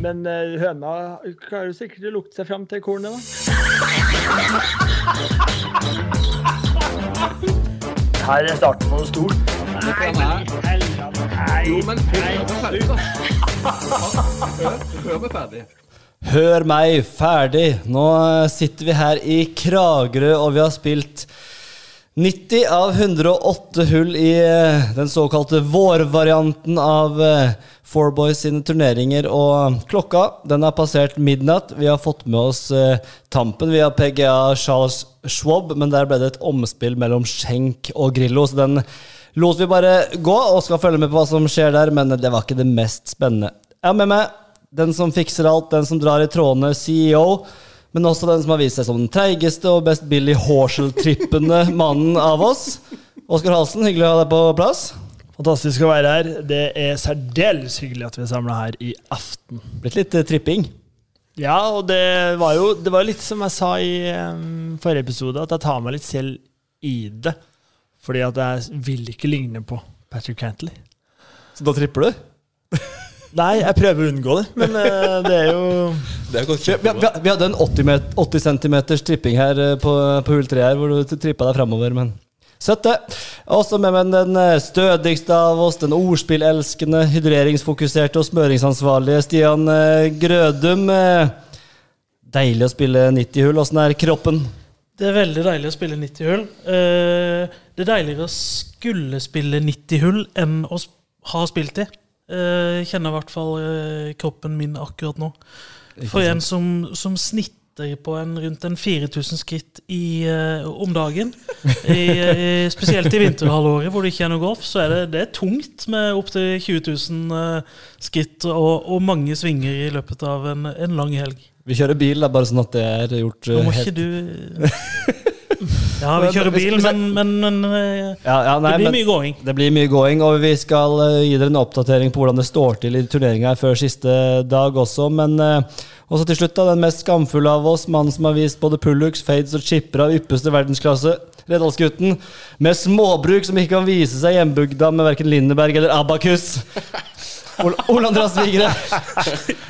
Men eh, høna klarer sikkert å lukte seg fram til kornet, da. Her er starten på noe stort. Nei, men helvete. Nei. Jo, men hør meg ferdig. Hør, meg ferdig. Nå eh, sitter vi her i Kragerø, og vi har spilt 90 av 108 hull i eh, den såkalte vårvarianten av Four Boys sine turneringer. Og klokka den har passert midnatt. Vi har fått med oss eh, tampen via PGA Charles Schwab, men der ble det et omspill mellom Schenk og Grillo, så den lot vi bare gå, og skal følge med på hva som skjer der, men det var ikke det mest spennende. Jeg har med meg den som fikser alt, den som drar i trådene, CEO. Men også den som har vist seg som den treigeste og best Billy Horshall-trippende mannen av oss. Oskar Halsen, hyggelig å ha deg på plass. Fantastisk å være her. Det er særdeles hyggelig at vi er samla her i aften. Blitt litt eh, tripping. Ja, og det var jo det var litt som jeg sa i um, forrige episode, at jeg tar meg litt selv i det. Fordi at jeg vil ikke ligne på Patrick Cantley. Så da tripper du? Nei, jeg prøver å unngå det, men uh, det er jo Det er godt Vi, vi, vi, hadde en 80, met, 80 cm tripping her eh, på, på hull 3 her, hvor du trippa deg framover, men Søtt, det. Også med meg den eh, stødigste av oss, den ordspillelskende, hydreringsfokuserte og smøringsansvarlige Stian eh, Grødum. Eh, Deilig å spille 90 hull. Åssen er kroppen? Det er veldig deilig å spille 90 hull. Det er deiligere å skulle spille 90 hull enn å ha spilt. Eh, Jeg kjenner i hvert fall kroppen min akkurat nå. For en som, som snitter på en, rundt en 4000 skritt i, uh, om dagen, i, i, spesielt i vinterhalvåret hvor det ikke er noe golf, så er det, det er tungt med opptil 20 000 uh, skritt og, og mange svinger i løpet av en, en lang helg. Vi kjører bil, det er bare sånn at det er gjort Nå eh, må helt ikke du Ja, vi kjører bil, men, men, men eh, ja, ja, nei, det blir men- mye gåing. Det blir mye gåing, og vi skal eh, gi dere en oppdatering på hvordan det står til i turneringa før siste dag også. Men eh, også til slutt, da, den mest skamfulle av oss, mannen som har vist både pullux, fades og chipper av ypperste verdensklasse. Reddalsgutten med småbruk som ikke kan vise seg hjembygda med verken Lindeberg eller Abakus. Ol Ole Andreas Vigre.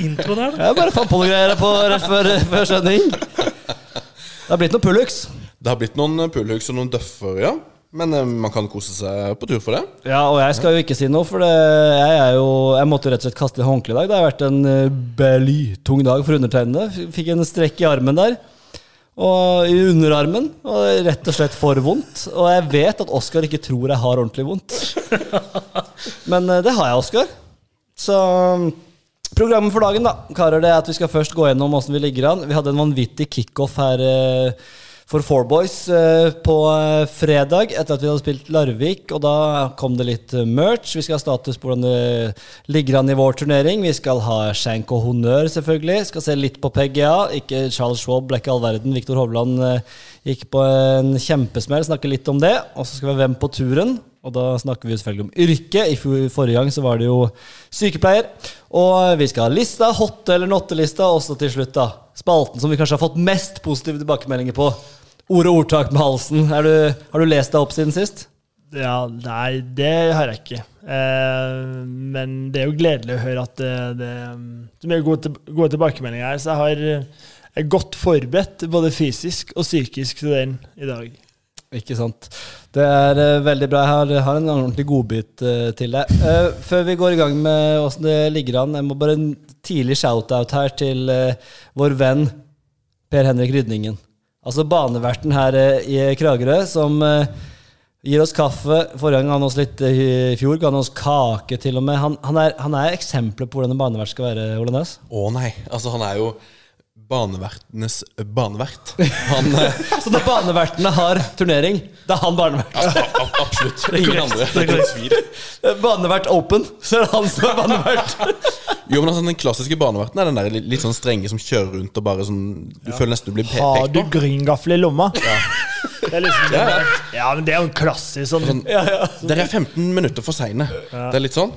Intro der, da. Jeg bare fant på noe greier på før, før sending. Det har blitt noe pullux. Det har blitt noen pullhooks og noen døffer, ja. Men eh, man kan kose seg på tur for det. Ja, og jeg skal jo ikke si noe, for det, jeg er jo Jeg måtte jo rett og slett kaste håndkleet i dag. Det har vært en uh, blytung dag for undertegnede. Fikk en strekk i armen der. Og i underarmen. Og rett og slett for vondt. Og jeg vet at Oskar ikke tror jeg har ordentlig vondt. Men eh, det har jeg, Oskar. Så mm, Programmet for dagen da, karer, det er at vi skal først gå gjennom åssen vi ligger an. Vi hadde en vanvittig kickoff her eh, for Four Boys eh, på eh, fredag etter at vi hadde spilt Larvik. Og da kom det litt eh, merch. Vi skal ha status på hvordan det ligger an i vår turnering. Vi skal ha skjenk og honnør, selvfølgelig. Skal se litt på PGA. Ikke Charles Schwab, ble ikke all verden. Viktor Hovland gikk på en kjempesmell. Snakke litt om det. Og så skal vi ha Hvem på turen. Og da snakker vi selvfølgelig om yrke. I forrige gang så var det jo sykepleier. Og vi skal ha lista, hotte eller notte-lista, og til slutt, da. Spalten som vi kanskje har fått mest positive tilbakemeldinger på. Ord og ordtak med halsen. Du, har du lest deg opp siden sist? Ja, nei, det har jeg ikke. Eh, men det er jo gledelig å høre at det, det, er mye gode, gode tilbakemeldinger her. Så jeg har jeg er godt forberedt både fysisk og psykisk til den i dag. Ikke sant. Det er uh, veldig bra. Jeg har, har en ordentlig godbit uh, til deg. Uh, før vi går i gang med åssen det ligger an, jeg må bare en tidlig shout-out her til eh, vår venn Per Henrik Rydningen. Altså baneverten her eh, i Kragerø, som eh, gir oss kaffe. Forrige gang ga han oss litt eh, i fjor, ga han oss kake til og med. Han, han, er, han er eksempelet på hvordan en banevert skal være, Ole Næss. Å nei. Altså, han er jo banevertenes banevert. Han eh, Så når banevertene har turnering, da er han barnevert. Ja, Absolutt. Ingen andre. Det er ikke tvil. Banevert open, så er det han som er banevert. Jo, men altså, Den klassiske baneverten er den der litt, litt sånn strenge som kjører rundt og bare sånn Du føler nesten du blir pe Har du på. gryngaffel i lomma? Det er liksom Ja, ja. ja, men det er jo en klassisk sånn Sånn, Dere er 15 minutter for seine. Det er litt sånn.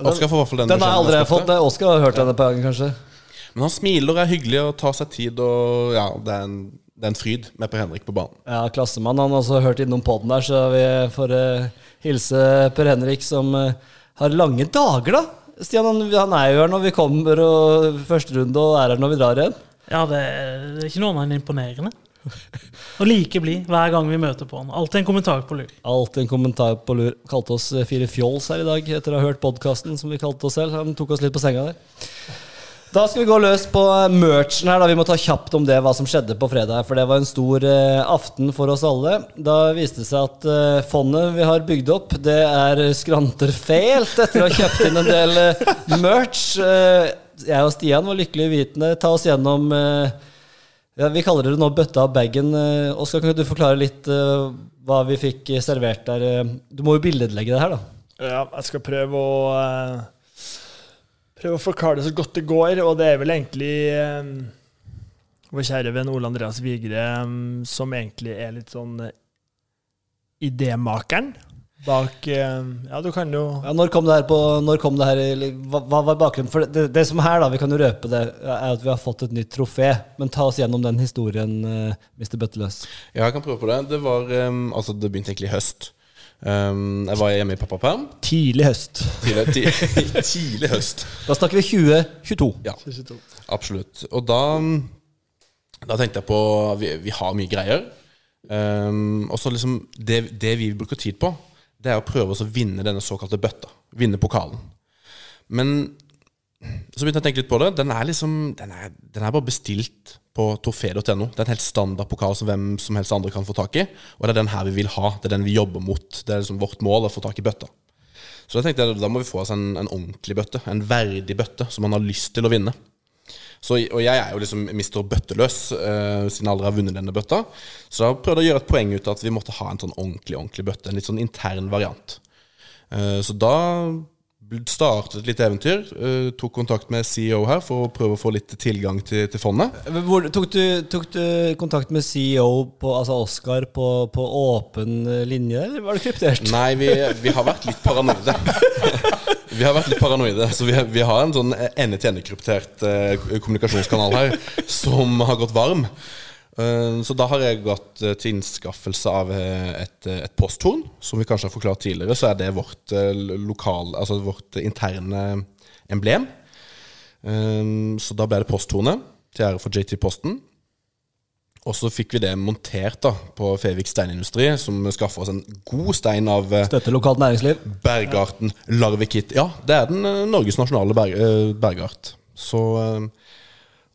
Oskar får i hvert fall den. Den har jeg aldri fått. Oscar Oskar har hørt denne på gangen, kanskje. Men han smiler og er hyggelig og tar seg tid, og ja, det er en, det er en fryd med Per Henrik på banen. Ja, klassemann. Han har også hørt innom poden der, så vi får uh, hilse Per Henrik, som uh, har lange dager, da. Stian han, han er jo her når vi kommer og første runde, og er her når vi drar igjen. Ja, det, det er ikke noe annet enn imponerende. Og like blid hver gang vi møter på han. Alltid en kommentar på lur. Alltid en kommentar på lur. Kalte oss eh, fire fjols her i dag etter å ha hørt podkasten, som vi kalte oss selv. Han tok oss litt på senga der. Da skal vi gå løs på eh, merchen her. da Vi må ta kjapt om det, hva som skjedde på fredag. For det var en stor eh, aften for oss alle. Da viste det seg at eh, fondet vi har bygd opp, det er skranter fælt etter å ha kjøpt inn en del eh, merch. Eh, jeg og Stian var lykkelig vitende. Ta oss gjennom eh, ja, Vi kaller det nå bøtta og bagen. Oskar, kan du forklare litt hva vi fikk servert der? Du må jo billedlegge det her, da. Ja, jeg skal prøve å Prøve å forklare det så godt det går, og det er vel egentlig um, vår kjære venn Ole Andreas Vigre um, som egentlig er litt sånn uh, idémakeren bak uh, Ja, du kan jo Ja, når kom det her på Når kom det her Hva, hva var bakgrunnen? For det, det som her, da, vi kan jo røpe det, er at vi har fått et nytt trofé. Men ta oss gjennom den historien, uh, Mr. Bøtteløs. Ja, jeg kan prøve på det. Det var um, Altså, det begynte egentlig i høst. Um, jeg var hjemme i pappaperm. Tidlig høst. Tidlig, tidlig, tidlig høst. Da snakker vi 2022. Ja, absolutt. Og da, da tenkte jeg på Vi, vi har mye greier. Um, og så liksom det, det vi bruker tid på, det er å prøve å vinne denne såkalte bøtta. Vinne pokalen. Men så begynte jeg å tenke litt på det. Den er liksom Den er, den er bare bestilt på torfé.no. Det er en helt standard pokal som hvem som helst andre kan få tak i. Og det er den her vi vil ha. Det er den vi jobber mot. Det er liksom vårt mål å få tak i bøtta. Så da tenkte jeg da må vi få oss en, en ordentlig bøtte. En verdig bøtte som man har lyst til å vinne. Så, og jeg er jo liksom mister Bøtteløs, uh, siden jeg aldri har vunnet denne bøtta. Så da prøvde jeg å gjøre et poeng ut av at vi måtte ha en sånn ordentlig ordentlig bøtte. En litt sånn intern variant. Uh, så da startet et lite eventyr. Uh, tok kontakt med CEO her for å prøve å få litt tilgang til, til fondet. Hvor, tok, du, tok du kontakt med CEO, på, altså Oskar, på, på åpen eh, linje, eller var det kryptert? Nei, vi, vi har vært litt paranoide. Vi har vært litt paranoide, så vi, vi har en sånn ende-til-ende-kryptert eh, kommunikasjonskanal her som har gått varm. Eh, så da har jeg gått eh, til innskaffelse av eh, et, et posthorn. Som vi kanskje har forklart tidligere, så er det vårt lokal, altså vårt interne emblem. Så da ble det posthornet til ære for JT Posten. Og så fikk vi det montert da på Fevik steinindustri, som skaffa oss en god stein av Støttelokalt Støtte lokalt næringsliv. bergarten Larvikit. Ja, det er den Norges nasjonale berg, bergart. Så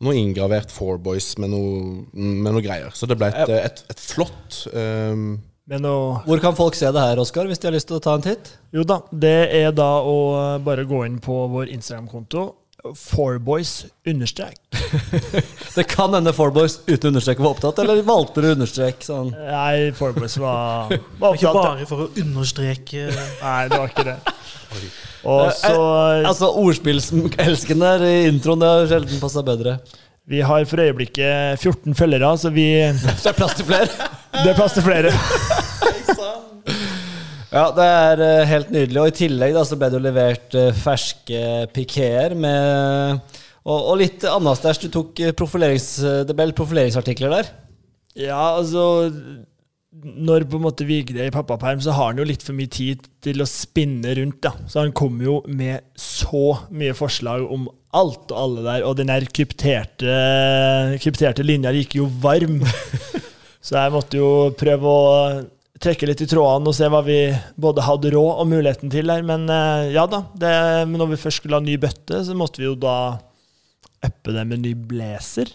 noe inngravert Four Boys med noe, med noe greier. Så det ble et, et, et flott um, Men å Hvor kan folk se det her, Oskar, hvis de har lyst til å ta en titt? Jo da, det er da å bare gå inn på vår Instagram-konto. Fourboys understrek. Det kan hende Fourboys uten understrek var opptatt, eller valgte du understrek? Sånn. Nei, Fourboys var, var opptatt. Ikke bare for å understreke Nei, det var ikke det. Og så Altså, ordspillelskende i introen, det har sjelden passa bedre. Vi har for øyeblikket 14 følgere, så vi Så det er plass til flere. Det er plass til flere. Ja, det er eh, helt nydelig. Og i tillegg da, så ble det jo levert eh, ferske pikéer med og, og litt annet stæsj. Du tok eh, profilerings, det ble profileringsartikler der. Ja, altså Når på en måte Vigre er i pappaperm, så har han jo litt for mye tid til å spinne rundt. da. Så han kom jo med så mye forslag om alt og alle der, og den der krypterte, krypterte linja gikk jo varm. Så jeg måtte jo prøve å trekke litt i trådene og se hva vi både hadde råd og muligheten til her. Men eh, ja da, det, når vi først skulle ha ny bøtte, så måtte vi jo da uppe det med ny blazer.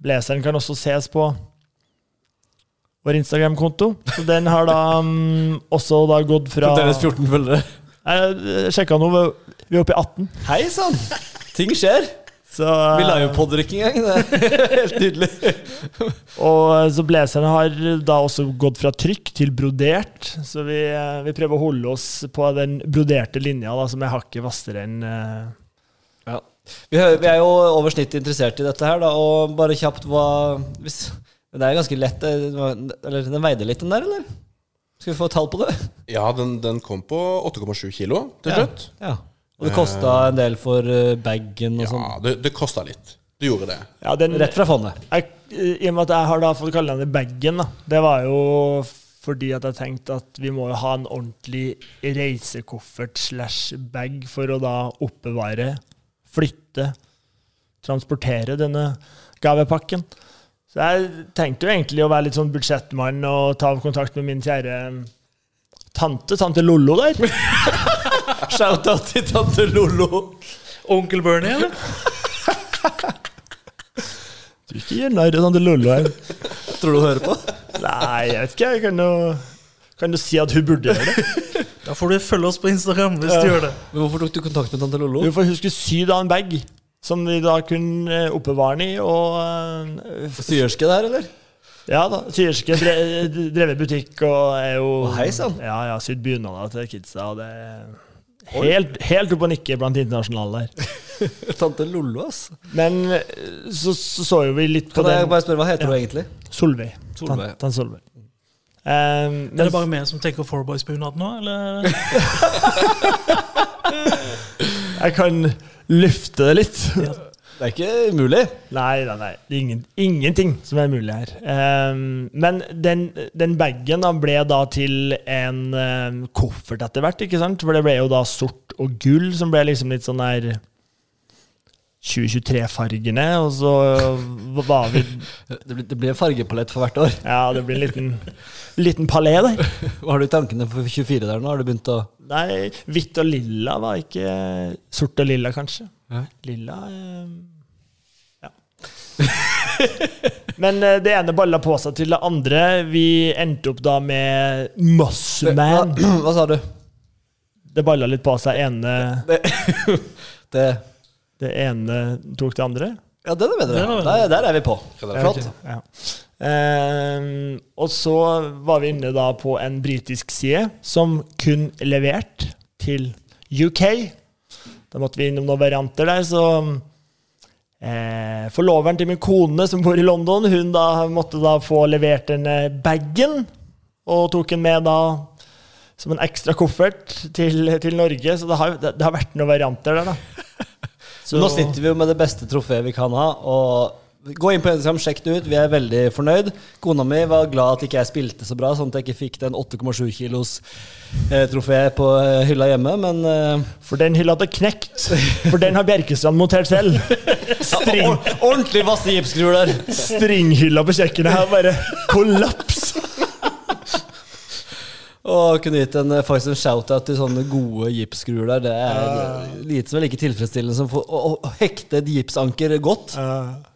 Blazeren kan også ses på vår Instagram-konto. Så den har da um, også da gått fra Fremdeles 14 følgere. Jeg sjekka nå, vi er oppe i 18. Hei sann! Ting skjer. Så, Vi livepodder ikke engang. Det er helt nydelig. og så blazerne har da også gått fra trykk til brodert. Så vi, eh, vi prøver å holde oss på den broderte linja, da, som er hakket hvassere enn uh, Ja. Vi, vi er jo over snittet interessert i dette her, da, og bare kjapt hva hvis, Det er ganske lett Eller den veide litt, den der, eller? Skal vi få tall på det? Ja, den, den kom på 8,7 kilo til slutt. Ja. Ja. Og det kosta en del for uh, bagen og Ja, sånn. det, det kosta litt. Det gjorde det. Ja, den, Rett fra fondet. jeg, I og med at jeg har da fått kalle den bagen, da. Det var jo fordi at jeg tenkte at vi må jo ha en ordentlig reisekoffert slash bag for å da oppbevare, flytte, transportere denne gavepakken. Så jeg tenkte jo egentlig å være litt sånn budsjettmann og ta kontakt med min kjære tante, tante Lollo der. Shout-out til tante Lollo. Onkel Bernie, eller? Du ikke gjør narr av tante Lollo her. Tror du hun hører på? Nei, jeg vet ikke. Jeg kan jo, kan jo si at hun burde gjøre det. Da får du følge oss på Instagram hvis du gjør det. Men hvorfor tok du kontakt med tante Lollo? Jo, for hun skulle sy da en bag som vi da kunne eh, oppbevare den i. Og uh, Syerske der, eller? Ja da, syerske dre, drevet butikk og er jo Å, hei sann. Ja, ja, sydd bunader til kidsa. Og det er helt, helt opp og nikke blant internasjonale der. Tante Lollo, ass. Men eh, så så, så jo vi litt på Kan jeg den bare spørre, hva heter Ja. hun egentlig? Solveig. Solveig. Tant- tant Solveig. Um, Er det bare meg som tenker Fourboys-bunad nå, eller? jeg kan løfte det litt. Det er ikke umulig. Nei, nei, nei. Det er ingen, ingenting som er mulig her. Um, men den, den bagen ble da til en um, koffert etter hvert, ikke sant? For det ble jo da sort og gull, som ble liksom litt sånn der 2023-fargene, og så var vi Det blir, det blir en fargepalett for hvert år. Ja, det blir en liten, liten palé der. Hva har du i tankene for 24 der nå? Har du begynt å Nei, hvitt og lilla var ikke Sort og lilla, kanskje. Ja. Lilla ehm, Ja. Men eh, det ene balla på seg til det andre. Vi endte opp da med Mossman. Hva, hva sa du? Det balla litt på seg. Ene, Det det ene tok det andre. Ja, den er bedre. Er. Der, der er vi på. Ja, Flott. Ja. Um, og så var vi inne da på en britisk side som kun leverte til UK. Da måtte vi innom noen varianter der, så eh, Forloveren til min kone som bor i London, hun da måtte da få levert denne bagen, og tok den med da som en ekstra koffert til, til Norge. Så det har, det, det har vært noen varianter der, da. Så- Nå sitter vi jo med det beste trofeet vi kan ha. Og Gå inn på Instagram, sjekk det ut. Vi er veldig fornøyd. Kona mi var glad at ikke jeg spilte så bra, sånn at jeg ikke fikk den 8,7 kilos eh, trofé på eh, hylla hjemme. Men eh, For den hylla hadde knekt. For den har Bjerkestrand montert selv. String, or- ordentlig vasse gipsskruer der. stringhylla på kjøkkenet her bare kollaps. Og kunne gitt en, eh, faktisk en shout-out til sånne gode gipsskruer der. Det er uh, lite som er like tilfredsstillende som for, å, å hekte et gipsanker godt.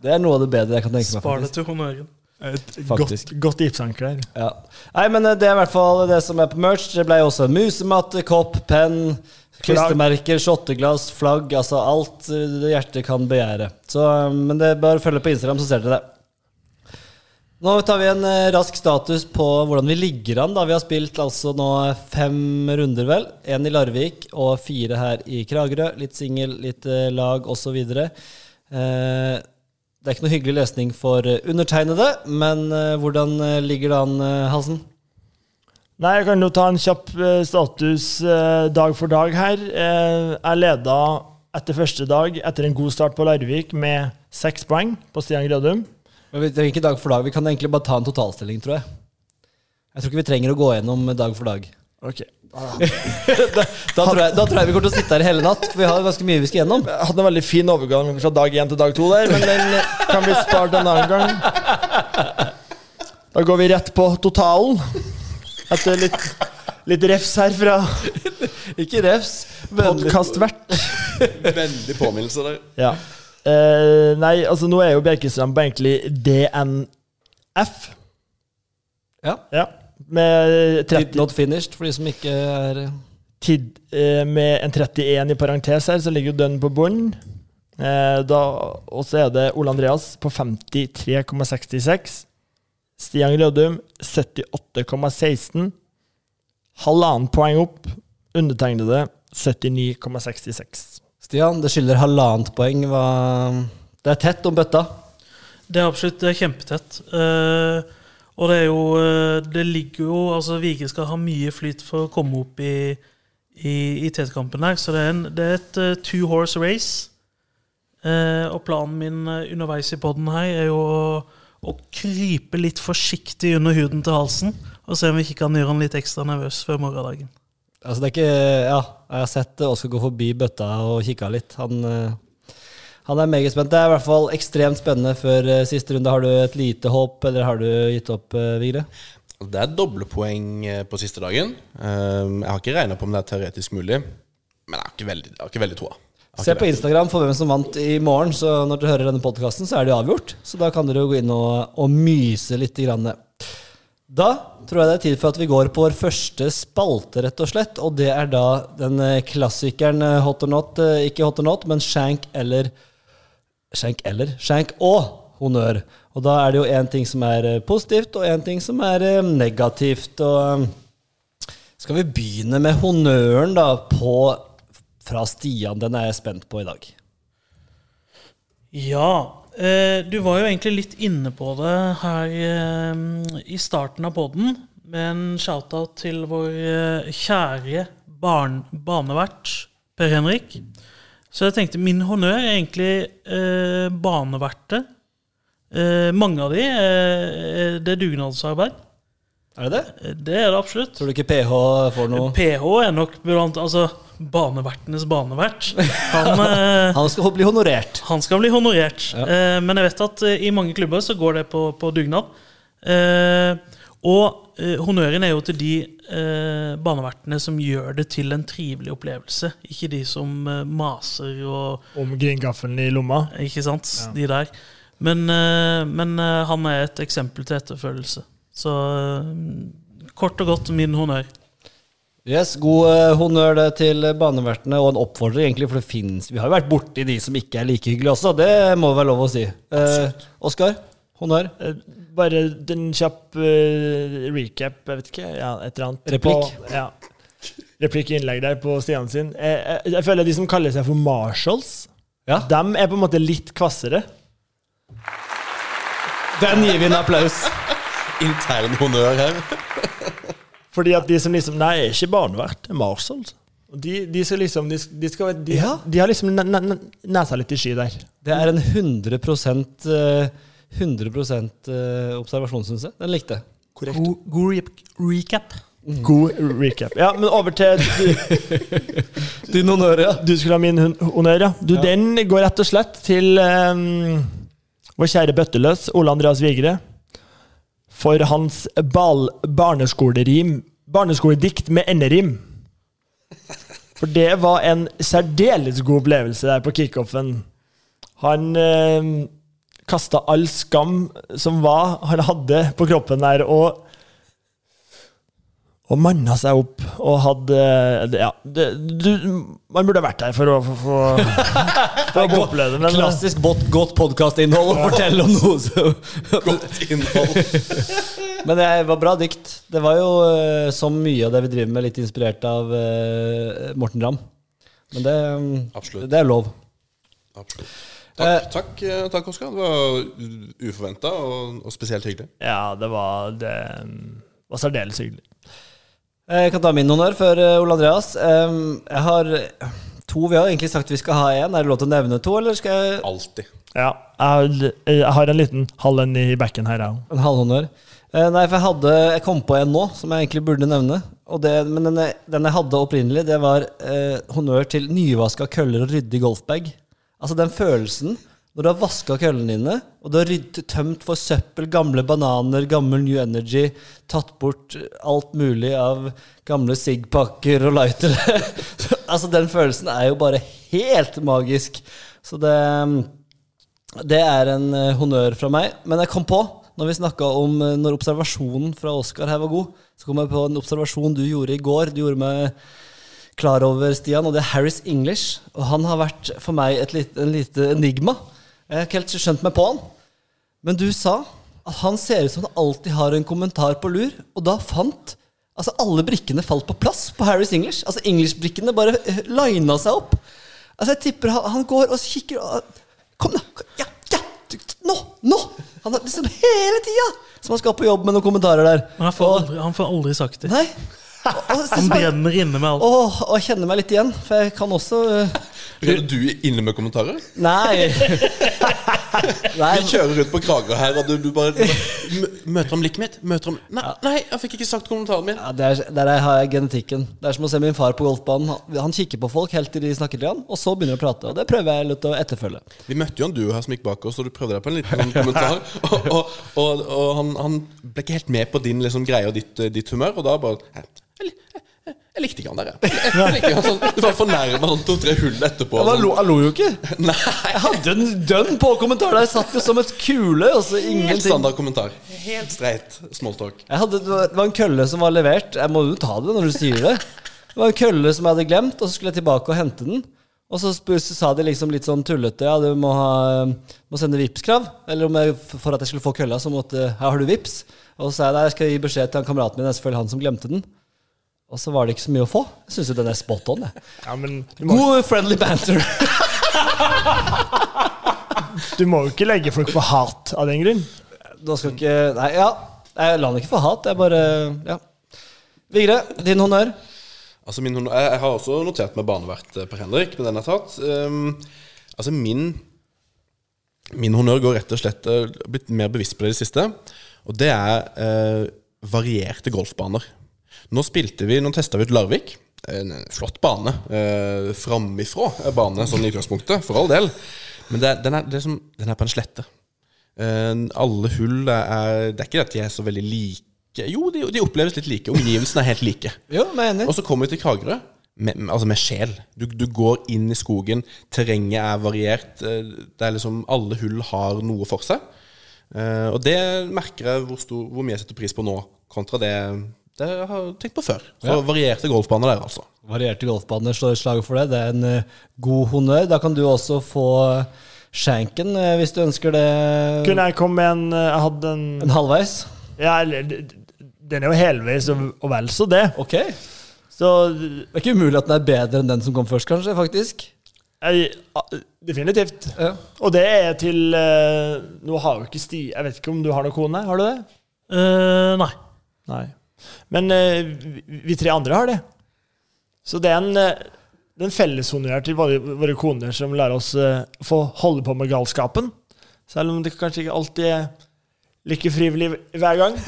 Det er noe av det bedre jeg kan tenke meg. Spar det til honnøren. Et Faktisk. godt, godt gipsanker der. Ja. Nei, men eh, det er i hvert fall det som er på merch. Det ble også musematte, kopp, penn, klistremerker, shotteglass, flagg. Altså alt eh, hjertet kan begjære. Så, men det er bare å følge på Instagram, så ser dere det. Nå tar vi en eh, rask status på hvordan vi ligger an. da Vi har spilt altså nå fem runder, vel. Én i Larvik og fire her i Kragerø. Litt singel, litt eh, lag osv. Eh, det er ikke noe hyggelig lesning for eh, undertegnede, men hvordan ligger det an, Halsen? Nei, jeg kan jo ta en kjapp status dag for dag her. Jeg leda etter første dag, etter en god start på Larvik, med seks poeng på Stian Grødum. Men Vi trenger ikke dag for dag. Vi kan egentlig bare ta en totalstilling, tror jeg. Jeg tror ikke vi trenger å gå gjennom dag for dag. Ok. Da tror jeg, da tror jeg vi kommer til å sitte her i hele natt, for vi har ganske mye vi skal gjennom. Jeg hadde en veldig fin overgang fra dag én til dag to der, men den kan bli spart en annen gang. Da går vi rett på totalen. Etter litt, litt refs her fra Ikke refs. Podkastvert. Veldig påminnelse der. Ja. Eh, nei, altså nå er jo Bjerkestrand egentlig DNF. Ja. Ja. Med, Did not finished, for de som ikke er tid, uh, med en 31 i parentes her, så ligger jo den på bunnen. Uh, og så er det Ole Andreas på 53,66. Stian Grødum 78,16. Halvannet poeng opp. Undertegnede 79,66. Stian, det skylder halvannet poeng. Det er tett om bøtta. Det er absolutt det er kjempetett. Eh, og det er jo eh, Det ligger jo Altså, Vige skal ha mye flyt for å komme opp i, i, i tettkampen her. Så det er, en, det er et uh, two horse race. Eh, og planen min eh, underveis i poden her er jo å, å krype litt forsiktig under huden til halsen, og se om vi ikke kan gjøre han litt ekstra nervøs før morgendagen. Altså det er ikke, ja, Jeg har sett Oskar gå forbi bøtta og kikka litt. Han, eh, han er meget spent. Det er i hvert fall ekstremt spennende før eh, siste runde. Har du et lite håp, eller har du gitt opp, eh, Vigre? Det er doble poeng på siste dagen. Um, Jeg har ikke regna på om det er teoretisk mulig, men jeg har ikke veldig, jeg har ikke veldig troa. Se på. Instagram for hvem som vant i morgen, så når dere hører denne podkasten, så er det jo avgjort. Så da kan dere jo gå inn og, og myse litt. Grann. Da tror jeg det er tid for at vi går på vår første spalte, rett og slett. Og det er da den eh, klassikeren eh, hot or not, eh, ikke hot or not, men shank eller Shank eller Shank og honnør. Og da er det jo én ting som er positivt, og én ting som er negativt. Og skal vi begynne med honnøren da på fra Stian? Den er jeg spent på i dag. Ja, du var jo egentlig litt inne på det her eh, i starten av poden, med en shout-out til vår eh, kjære barn, banevert Per Henrik. Så jeg tenkte min honnør er egentlig eh, baneverte. Eh, mange av de eh, det er dugnadsarbeid. Er det det? Eh, Det er det absolutt. Tror du ikke PH får noe PH er nok blant Altså banevertenes banevert. Han, eh, Han skal bli honorert. han skal bli honorert. Ja. Eh, men jeg vet at eh, i mange klubber så går det på, på dugnad. Eh, og eh, honnøren er jo til de eh, banevertene som gjør det til en trivelig opplevelse. Ikke de som maser og Om gringaffelen i lomma. Ikke sant? Ja. De der. Men, men han er et eksempel til etterfølgelse. Så kort og godt min honnør. Yes, God eh, honnør til banevertene, og en oppfordring, egentlig, for det finnes Vi har jo vært borti de som ikke er like hyggelige også, det må være lov å si. Eh, Oskar, honnør. Eh, Bare en kjapp recap, jeg vet ikke. Ja, et eller annet. Replikk. På, ja. Replikk-innlegg der på Stian sin. Jeg, jeg, jeg føler de som kaller seg for marshals, Ja. dem er på en måte litt kvassere. Den gir vi en applaus. Intern honnør her. Fordi at de som liksom Nei, jeg er ikke barnevert, jeg er Mars Og De, de skal liksom De, de, skal, de, Ja. de har liksom ne- ne- nesa litt i sky der. Det er en 100 eh, 100 eh, observasjon, syns jeg. Den likte jeg. Korrekt. God, god re- recap. God recap. Ja, men over til du, Din honnør, ja. du skulle ha min honnør, ja. Du, Ja. Den går rett og slett til um, vår kjære bøtteløs Ole Andreas Vigre. For hans barneskolerim Barneskoledikt med enderim. For det var en særdeles god opplevelse der på kickoffen. Han eh, kasta all skam som var han hadde på kroppen der, og og manna seg opp og hadde Ja, det, du, man burde vært der for å for, for, for å få oppleve det. Men, Klassisk godt, godt podkastinnhold å fortelle om noe så Godt innhold. Men det var bra dikt. Det var jo eh, som mye av det vi driver med, litt inspirert av uh, Morten Ramm. Men det, mm, Absolutt. det er lov. Absolutt. Eh, Takk, takk, eh, takk Oskar. Det var uforventa og, og spesielt hyggelig. ja, det var, det var særdeles hyggelig. Jeg kan ta min honnør før eh, Ole Andreas. Jeg har to. Vi har egentlig sagt vi skal ha én. Er det lov til å nevne to, eller skal jeg Alltid. Ja, jeg, har- en liten halv en i bekken her, jeg òg. En halvhonnør. Eh, Nei, for jeg hadde Jeg kom på en nå som jeg egentlig burde nevne. Og det, men den, jeg- den jeg hadde opprinnelig, det var eh, honnør til nyvaska køller og ryddig golfbag. Altså den følelsen når du har vaska køllene dine, og du har ryddet, tømt for søppel, gamle bananer, gammel New Energy, tatt bort alt mulig av gamle Sig-pakker og lightere. altså den følelsen er jo bare helt magisk. Så det det er en eh, honnør fra meg. Men jeg kom på, når vi snakka om eh, når observasjonen fra Oskar her var god, så kom jeg på en observasjon du gjorde i går. Du gjorde meg klar over, Stian, og det er Harris English. Og han har vært for meg et lite, en lite enigma. Jeg har ikke helt skjønt meg på han. Men du sa at han ser ut som han alltid har en kommentar på lur, og da fant Altså Alle brikkene falt på plass på Harris English. Altså English-brikkene bare eh, lina seg opp. Altså Jeg tipper han, han går og kikker og Kom, da! Ja, ja! Nå! Nå! Han har liksom hele tida som han skal på jobb med noen kommentarer der. Men han får Og- aldri, han får aldri sagt det. Nei. Og, og, Han brenner inne med alt. Åh, og kjenner meg litt igjen, for jeg kan også uh, Kødder du inne med kommentarer? Nei. Vi kjører rundt på Kragerø her, og du, du bare mø- Møter om blikket mitt? Møter om Nei, nei, jeg fikk ikke sagt kommentaren min. Ja, der, der er- har jeg genetikken. Det er som å se min far på golfbanen. Han, han kikker på folk helt til de snakker til han, og så begynner de å prate. Og det prøver jeg litt å etterfølge. Vi møtte jo en duo her som gikk bak oss, og du prøvde deg på en liten sånn kommentar. Og, og, og, og han, han ble ikke helt med på din liksom, greie og ditt, ditt humør, og da bare jeg, likte ikke han der, jeg. jeg, jeg likte ikke han sånn, Du var fornærma sånn to-tre hull etterpå. Han lo, han lo jo ikke. Nei, Jeg hadde en dønn på kommentar der. Jeg satt jo som et kule. Og så Helt ingenting. standard kommentar. Helt streit smalltalk. Jeg hadde, det var- det var en kølle som var levert. Jeg må jo ta det når du sier det. Det var en kølle som jeg hadde glemt, og så skulle jeg tilbake og hente den. Og så, spør, så sa de liksom litt sånn tullete Ja, du må, ha, må sende Vipps-krav. Eller om jeg, for at jeg skulle få kølla, så måtte Her har du Vips Og så sa jeg nei, jeg skal gi beskjed til han kameraten min. Det er selvfølgelig han som glemte den. Og så var det ikke så mye å få. Jeg syns jo den er spot on. Jeg. Ja, men må, God friendly banter. du må jo ikke legge folk for hat av den grunn. Da skal ikke Nei, ja. Jeg la den ikke for hat. Jeg bare Ja. Vigre, din honnør. Altså min, honnør jeg, jeg har også notert meg barnevert eh, Per Henrik, men den er tatt. Um, altså min Min honnør går rett og slett blitt mer bevisst på det i det siste. Og det er uh, varierte golfbaner. Nå spilte vi, nå testa vi ut Larvik. En flott bane. Eh, Framifrå bane sånn i utgangspunktet, for all del. Men det, den, er, det er som, den er på en slette. Eh, alle hull er Det er ikke at de er så veldig like. Jo, de, de oppleves litt like. Omgivelsene er helt like. Jo, er enig. Og så kommer vi til Kragerø, med, med- altså med sjel. Du, du går inn i skogen, terrenget er variert. eh, Det er liksom Alle hull har noe for seg. Eh, Og det merker jeg hvor, stor, hvor mye jeg setter pris på nå, kontra det, det har jeg tenkt på før. Så varierte golfbaner der, altså. Varierte golfbaner slår et slag for det. Det er en eh, god honnør. Da kan du også få shanken, eh, hvis du ønsker det. Kunne jeg komme med en Jeg hadde en En halvveis? Ja, eller Den er jo helveis og, og vel så det. Ok. Så Det er ikke umulig at den er bedre enn den som kom først, kanskje, faktisk. jeg, Definitivt. Ja. Og det er til eh, Nå har jo ikke Sti Jeg vet ikke om du har noen kone? Har du det? Uh, nei. Nei. Men eh, vi, tre andre har det. Så det er en, eh, det er en felleshonnør til våre, våre koner som lar oss eh, få holde på med galskapen. Selv om det kanskje ikke alltid er like frivillig hver gang.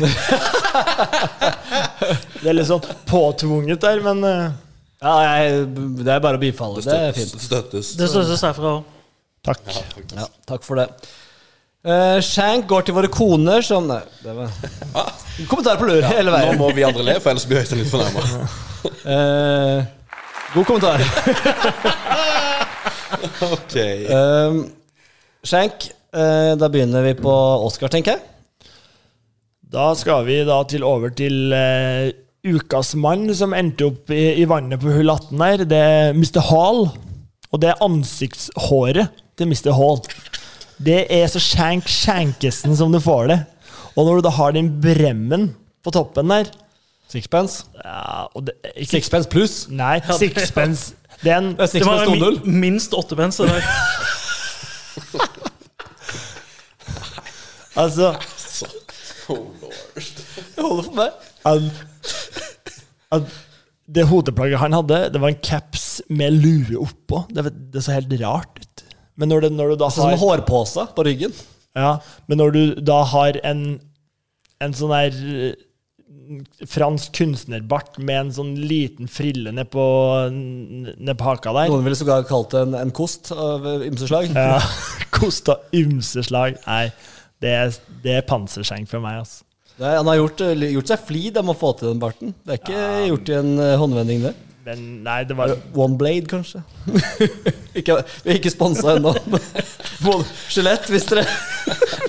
det er litt sånn påtvunget der, men Ja, jeg, det er bare å bifalle. Det er fint. støttes. Det støttes herfra òg. takk. Ja, takk for det. Eh, Shank går til våre koner som Nei, det var Kommentar på lur hele Nå må vi andre le, for ellers blir Øystein litt fornærma. uh, god kommentar. ok. Uh, Shank, uh, da begynner vi på Oscar, tenker jeg. Da skal vi da til over til eh, ukas mann som endte opp i, i vannet på hull 18 her. Det er Mr. Hall. Og det er ansiktshåret til Mr. Hall. Det er så shank shankesen som du får det. Og når du da har den bremmen på toppen der Sixpence. ja, og det, ikke, Sixpence pluss. Nei, sixpence. Det er en Det er Det var min, minst åttepence. Altså Oh, lord. Det holder for meg. Al, al, Det hodeplagget han hadde, det var en caps med lue oppå. Det, det så helt rart ut. Men når, det, når du da som en har hårpose på ryggen. Ja, men når du da har en, en sånn der eh, fransk kunstnerbart med en sånn liten frille ned på, ned på haka der Noen ville sågar kalt det en, en kost av ymse slag. ja, Kosta ymse slag. Nei, det er, det er panserskjeng for meg, altså. Nei, han har gjort, eh, gjort seg flid om å få til den barten. Det er ikke gjort i en eh, håndvending, det. Men nei, det var One Blade, kanskje. ikke, vi er ikke sponsa ennå. Skjelett, hvis dere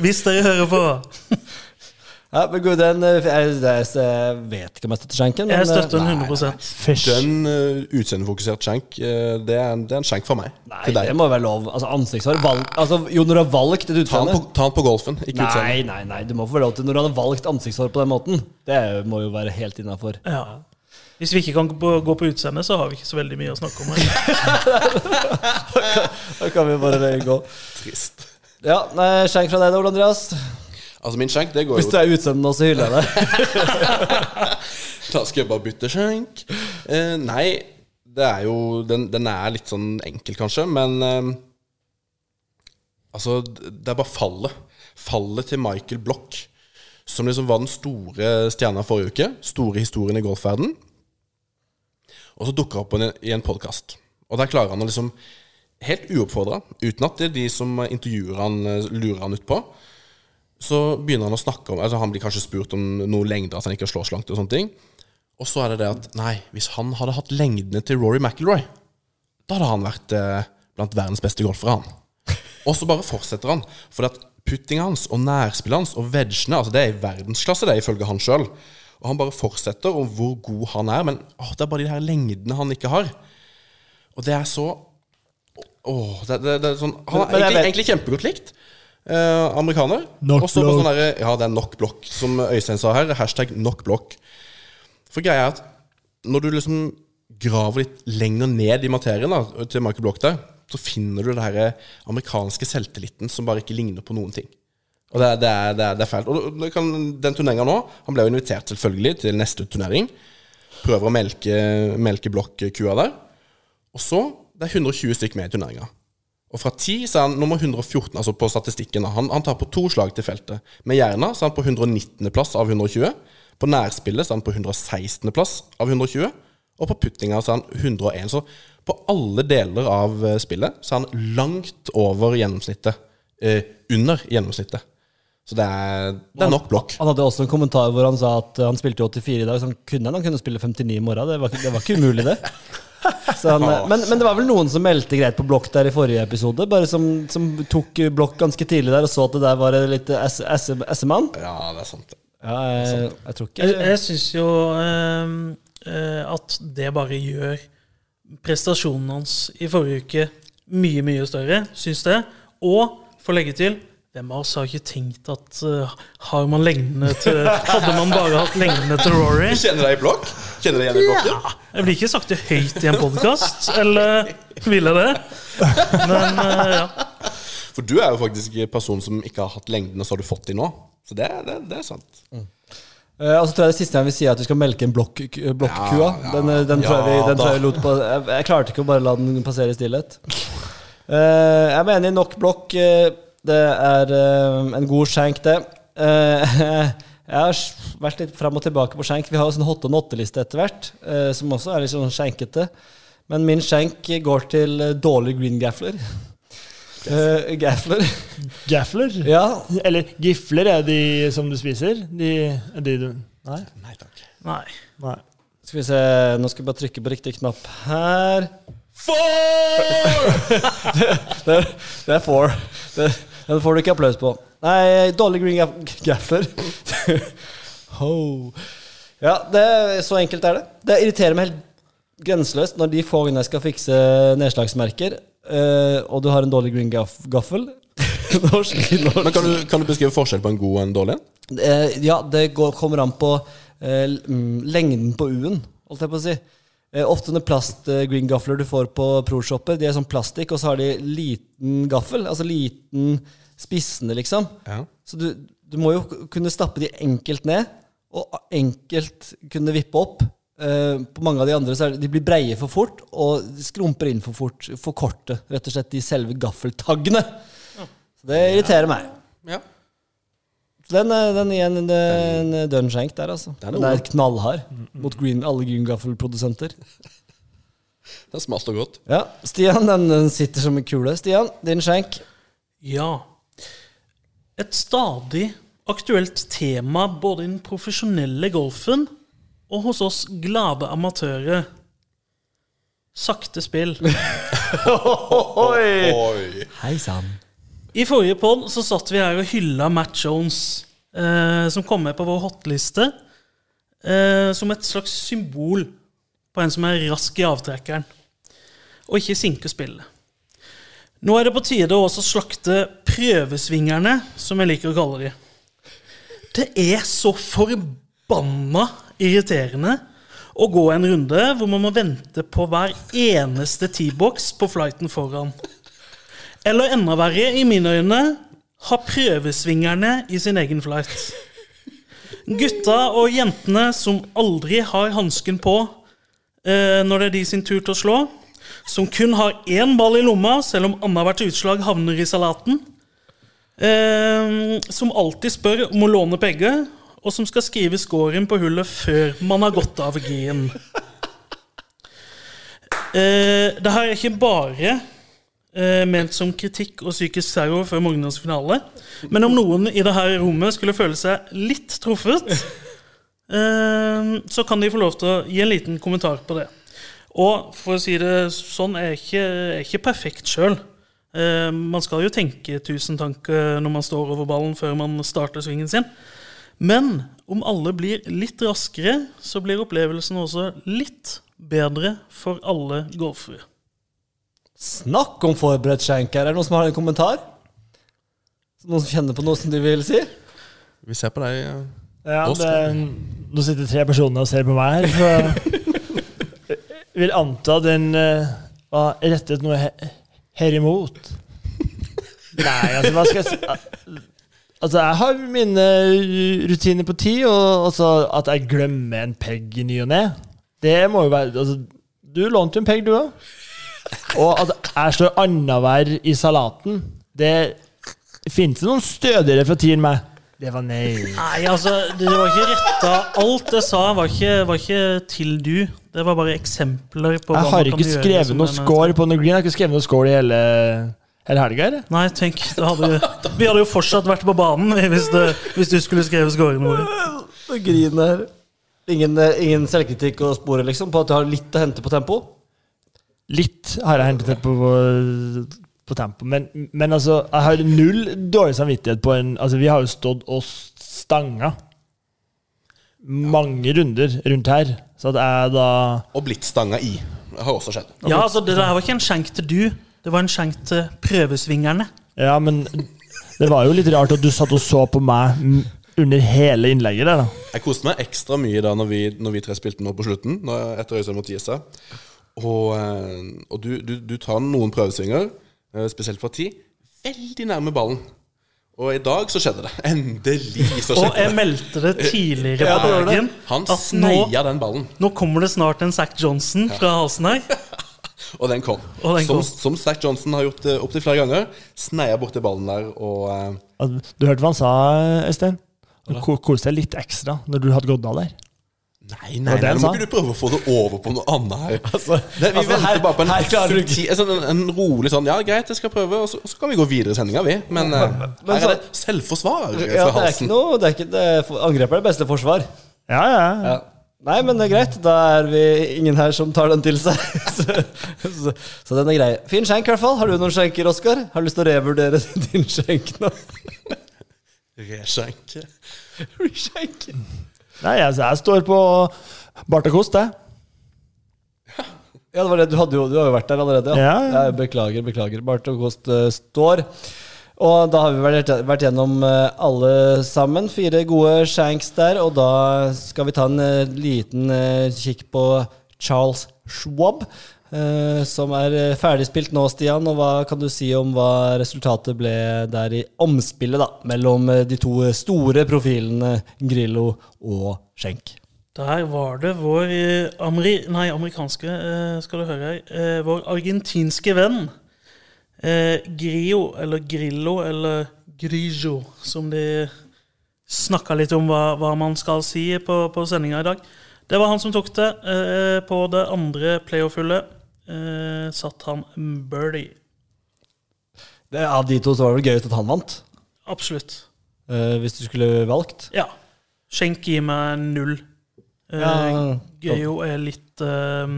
Hvis dere hører på. Ja, men gud, den, eh, jeg, jeg, jeg vet ikke om jeg støtter skjenken. Jeg støtter eh, den 100 fish. Den uh, utseendefokusert skjenk, uh, det, er en, det er en skjenk fra meg. Nei, til det deg. må være lov. Altså, Ansiktshår valg, altså, Jo, når du har valgt et Ta den, utseende på, ta den på golfen, ikke Nei, utseendet. nei, nei, du må få lov til Når du har valgt ansiktshår på den måten, det må jo være helt innafor. Ja. Hvis vi ikke kan gå på utseendet, så har vi ikke så veldig mye å snakke om. Da kan vi bare gå. Trist. Ja, nei, skjenk fra deg da, Ole Andreas. Altså, min skjenk, det går jo Hvis du er utseende nå, så hyller jeg deg. Da skal jeg bare bytte skjenk. Eh, nei, det er jo Den, den er litt sånn enkel, kanskje, men eh, Altså, det er bare fallet. Fallet til Michael Block, som liksom var den store stjerna forrige uke. Store historien i golfverden. Og så dukker han opp i en podkast. Og der klarer han å liksom, helt uoppfordra, uten at det er de som intervjuer han, eh, lurer han utpå, så begynner han å snakke om altså Han blir kanskje spurt om noe lengde, at han ikke slår så langt, og sånne ting. Og så er det det at nei, hvis han hadde hatt lengdene til Rory McIlroy, da hadde han vært eh, blant verdens beste golfere, han. Og så bare fortsetter han. For at puttinga hans og nærspillet hans og vegene altså Det er i verdensklasse, det, ifølge han sjøl. Og han bare fortsetter om hvor god han er, men å, det er bare de her lengdene han ikke har. Og det er så Åh, det, det, det er sånn Han er egentlig, egentlig kjempegodt likt. Eh, amerikaner. Og så på sånn derre Ja, det er nok blokk, som Øystein sa her. Hashtag nok blokk. For greia er at når du liksom graver litt lenger ned i materien da, til Michael Block der, så finner du det her amerikanske selvtilliten som bare ikke ligner på noen ting. Og det det er, det er, det er fælt. Og kan, den turneringa nå Han ble jo invitert selvfølgelig til neste turnering. Prøver å melke, melke Block-kua der. Og så Det er 120 stykk med i turneringa. Og fra 10 så er han nummer 114 altså på statistikken. Han, han tar på to slag til feltet. Med Jerna så er han på 119. plass av 120. På nærspillet så er han på 116. plass av 120. Og på puttinga så er han 101. Så på alle deler av eh, spillet så er han langt over gjennomsnittet. Eh, under gjennomsnittet. Så det er, det er nok blokk. Han hadde også en kommentar hvor han sa at han spilte 84 i dag, så han kunne, han kunne spille 59 i morgen. Det var, det var ikke umulig, det. Så han, men, men det var vel noen som meldte greit på blokk der i forrige episode, bare som, som tok blokk ganske tidlig der og så at det der var litt SM-mann. Ja, det er sant. Ja, jeg, jeg tror ikke Jeg, jeg syns jo øh, eh, at det bare gjør prestasjonen hans i forrige uke mye, mye større, syns det. Og for å legge til hvem av oss har ikke tenkt at uh, har man lengdene til Hadde man bare hatt lengdene til Rory Kjenner deg i blokk? Kjenner deg igjen i blokken? Ja, Jeg blir ikke sagt det høyt i en podkast, eller vil jeg det? Men uh, ja. For du er jo faktisk en person som ikke har hatt lengden, og så har du fått de nå. Så det, det, det er sant. Eh, og så tror jeg det siste jeg vil si, er at vi skal melke en blokk. Ja, ja, den eh, den, tror jeg, vi, den tror jeg, vi lot på, jeg, jeg klarte ikke å bare la den passere i stillhet. Eh, jeg mener nok blokk. eh, det er eh, en god skjenk, det. Eh, jeg har vært litt fram og tilbake på skjenk. Vi har jo sånn hot og notte liste etter hvert, eh, som også er litt sånn skjenkete. Men min skjenk går til dårlig green gaffler. Uh, gaffler. Gaffler? Ja, Eller gifler er de som du spiser? De, er de du Nei? Nei takk. Nei. Nei. skal vi se Nå skal jeg bare trykke på riktig knapp her. det, det, det er four. Det, den får du ikke applaus på. Nei, dårlig green Gaffer. oh. Ja, det, så enkelt er det. Det irriterer meg helt grenseløst når de få gangene jeg skal fikse nedslagsmerker, uh, og du har en dårlig green gaff gaffel. norsk, norsk. Men kan du, kan du beskrive forskjell på en god og en dårlig en? Uh, ja, det går, kommer an på uh, lengden på U-en, holdt jeg på å si. Eh, ofte når plast-green gaffler du får på pro-shopper, de er sånn plastikk, og så har de liten gaffel. Altså liten spissende, liksom. Ja. Så du, du må jo kunne stappe de enkelt ned, og enkelt kunne vippe opp. Eh, på mange av de andre så er det, de blir breie for fort, og de skrumper inn for fort, for korte, rett og slett, de selve gaffeltaggene. Så det irriterer meg. ja. Så Den, den igjen, en, en dønn skjenk der, altså. Den er Den er knallhard mot green, alle green gaffel-produsenter. Det er smalt og godt. Ja, Stian, den, den sitter som en kule. Stian, din skjenk. Ja. Et stadig aktuelt tema både i den profesjonelle golfen og hos oss glade amatører. Sakte spill. Oi. Hei sann. I forrige pod så satt vi her og hylla Matt Jones, eh, som kom med på vår hotliste, eh, som et slags symbol på en som er rask i avtrekkeren, og ikke sinker spillet. Nå er det på tide å også slakte prøvesvingerne, som jeg liker å kalle de. Det er så forbanna irriterende å gå en runde hvor man må vente på hver eneste T-box på flighten foran. Eller enda verre, i mine øyne, ha prøvesvingerne i sin egen flight. Gutta og jentene som aldri har hansken på, eh, når det er de sin tur til å slå. Som kun har én ball i lomma, selv om annethvert utslag havner i salaten. Eh, som alltid spør om å låne penger, og som skal skrive scoren på hullet før man har gått av G-en. Eh, det her er ikke bare eh, ment som kritikk og psykisk terror før morgenens finale. Men om noen i dette rommet skulle føle seg litt truffet, eh, så kan de få lov til å gi en liten kommentar på det. Og for å si det sånn, er ikke, er ikke perfekt sjøl. Eh, man skal jo tenke tusen tanker når man står over ballen før man starter svingen sin. Men om alle blir litt raskere, så blir opplevelsen også litt bedre for alle golfere. Snakk om forberedt skjenk her. Er det noen som har en kommentar? Noen som kjenner på noe som de vil si? Vi ser på deg. ja. Ja, det, nå sitter tre personer og ser på meg her. Så jeg vil anta den uh, var rettet noe he her imot. Nei, altså, hva skal jeg si? Altså, jeg har mine rutiner på ti, og altså, at jeg glemmer en pegg i ny og ne, det må jo være altså, Du lånte jo en pegg, du òg. Og at jeg slår annenhver i salaten, det Fins noen stødigere fra tiden enn meg? Det var nei. Nei, altså, det var ikke retta Alt jeg sa, var ikke, var ikke til du. Det var bare eksempler på hva Jeg man har kan ikke gjøre skrevet som noe en- score på noe green. Jeg har ikke skrevet noe score i hele, hele helga. eller? Nei, tenk, da hadde, Vi hadde jo fortsatt vært på banen hvis, det, hvis du skulle skrevet scoren vår. Og griner. Ingen, eh, ingen selvkritikk å spore, liksom, på at du har litt å hente på tempo? Litt har jeg hentet på, på, på tempo, men, men altså, jeg har null dårlig samvittighet på en Altså, vi har jo stått og stanga mange runder rundt her, så at jeg da Og blitt stanga i. Det har også skjedd. Ja, altså, Det der var ikke en skjenk til du, det var en skjenk til prøvesvingerne. Ja, men det var jo litt rart at du satt og så på meg under hele innlegget der, da. Jeg koste meg ekstra mye da når vi, når vi tre spilte nå på slutten, når, etter Øystein mot Gisa. Og, eh, og du, du, du tar noen prøvesvinger, eh, spesielt fra ti, veldig nærme ballen. Og i dag så skjedde det. Endelig så skjedde det. Og jeg meldte det tidligere på ja, dagen. Han sneia den ballen, nå kommer det snart en Zack Johnson fra halsen her. og den kom. Og den som, kom. som Zack Johnson har gjort uh, opptil flere ganger. Sneia borti ballen der og uh, Du hørte hva han sa, Øystein? Han deg koste litt ekstra når du hadde gått av der. Nei, nei, nei, nå må ikke du prøve å få det over på noe annet her. det, vi altså, venter her- bare på en, her du ikke- en, sånn- en, en rolig sånn Ja, greit, jeg skal prøve, og så, og så kan vi gå videre i sendinga, vi. Men, ja, men her så- er det selvforsvar Ja, fra det er ikke noe det er ikke, det Angrep er det beste forsvar. Ja, ja. Ja. Nei, men det er greit. Da er vi ingen her som tar den til seg. Så, så, så den er grei. Fin skjenk, i hvert fall. Har du noen skjenker, Oskar? Har du lyst til å revurdere din skjenk nå? Reskjenke. Skjenk. Nei, jeg, jeg står på Bartekost, jeg. Ja, det var det. Du, hadde jo, du har jo vært der allerede. Ja. Ja. Jeg beklager, beklager. Bart og Kost eh, står. Og da har vi vært, vært gjennom uh, alle sammen. Fire gode shanks der. Og da skal vi ta en uh, liten kikk på Charles Schwab. Eh, som er eh, ferdigspilt nå, Stian. Og hva kan du si om hva resultatet ble der i omspillet da, mellom eh, de to store profilene Grillo og Schenk? Der var det vår ameri nei, amerikanske, skal du høre her, vår argentinske venn Grio, eller Grillo, eller Grigio, som de snakka litt om hva, hva man skal si på, på sendinga i dag. Det var han som tok det. På det andre playoff-hullet eh, satt han birdie. Det, av de to så var det vel gøyest at han vant. Absolutt. eh, hvis du skulle valgt. Ja. Skjenk gir meg null. Eh, Ja. Gøyo er litt eh,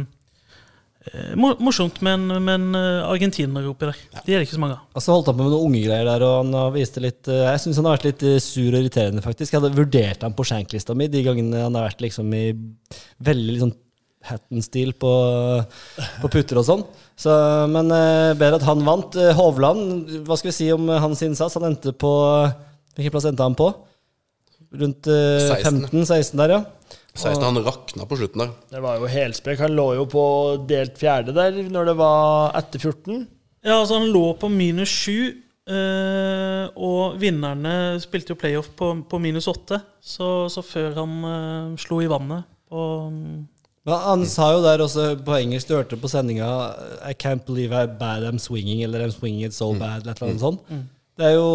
eh, morsomt, men, en, eh, argentinere oppi der. De er det ikke så mange av. Og så holdt han på med noen unge greier der, og han har viste litt Jeg syns han har vært litt sur og irriterende, faktisk. Jeg hadde vurdert han på shanklista mi de gangene han har vært liksom i veldig liksom Hatton-stil på, på putter og sånn. Så, men eh, bedre at han vant. Eh, Hovland, hva skal vi si om eh, hans innsats? Han endte på Hvilken plass endte han på? Rundt eh, 16.. 15-16 der, ja. 16, han rakna på slutten der. Det var jo helsprekk. Han lå jo på delt fjerde der når det var etter 14. Ja, altså Han lå på minus sju, eh, og vinnerne spilte jo playoff på, på minus åtte. Så, så før han eh, slo i vannet på, Men han sa jo der også på engelsk, du hørte på sendinga I can't believe how bad I'm swinging, eller I'm swinging it so bad, eller et eller annet sånt. Det er jo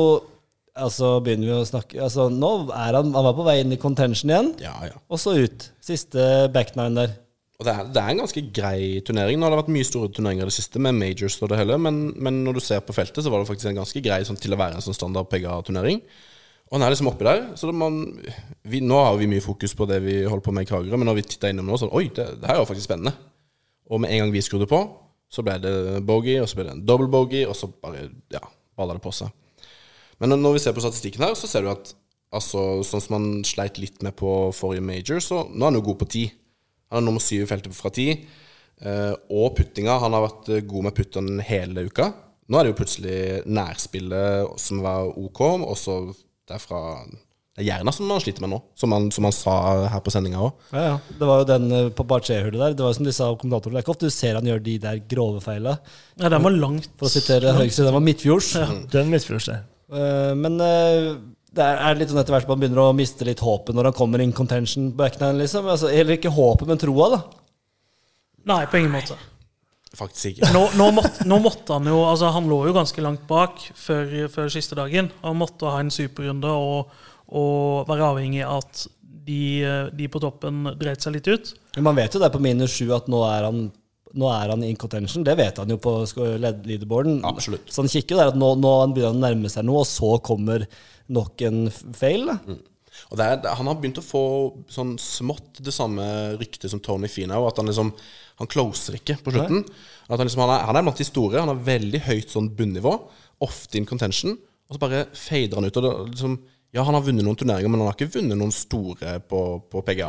Altså, begynner vi å snakke Altså, nå er han Han var på vei inn i contention igjen, Ja, ja. og så ut. Siste back nine der. Og det er, det er en ganske grei turnering. Nå har det vært mye store turneringer i det siste, med majors og det hele, men, men når du ser på feltet, så var det faktisk en ganske grei sånn, til å være en sånn standard PGA-turnering. Og han er liksom oppi der. Så man, vi, nå har vi mye fokus på det vi holder på med i Kragerø, men når vi titta innom nå, så Oi, det, det her er jo faktisk spennende. Og med en gang vi skrudde på, så ble det bogey, og så ble det en double bogey, og så bare ja, balla det på seg. Men når- vi ser på statistikken her, så ser du at altså, sånn som han sleit litt med på forrige major, så nå er han jo god på ti. Han er nummer syv i feltet fra ti. Eh, og puttinga. Han har vært god med putteren hele uka. Nå er det jo plutselig nærspillet som var OK, og så derfra Det er Jerna som han sliter med nå, som han, som han sa her på sendinga òg. Ja, ja. Det var jo den eh, på Barché-hullet der. Det var jo som de sa kommentatorene. Det er ikke ofte du ser han gjøre de der grove feila. Ja, den var langt. For å sitere Høgse, den var midtfjords. Den midtfjords det. Uh, men uh, det er, er litt sånn etter hvert man begynner å miste litt håpet når han kommer in contention back nine, liksom. Altså, eller ikke håpet, men troa, da. Nei, på ingen måte. Faktisk ikke. Nå, nå, måtte, nå måtte han jo Altså, han lå jo ganske langt bak før, før siste dagen. Han måtte ha en superrunde og, og være avhengig av at de, de på toppen dreit seg litt ut. Men man vet jo det på minus sju at nå er han nå er han in contention. Det vet han jo på leaderboarden. Absolutt. Så han kikker jo der at nå, nå begynner han å nærme seg noe, og så kommer nok en fail. Da. Og det er, han har begynt å få sånn smått det samme ryktet som Tony Finau. At han liksom Han closer ikke på slutten. At han, liksom, han, er, han er blant de store. Han har veldig høyt sånn bunnivå. Ofte in contention. Og så bare fader han ut. Og det, liksom, ja, han har vunnet noen turneringer, men han har ikke vunnet noen store på, på PGA,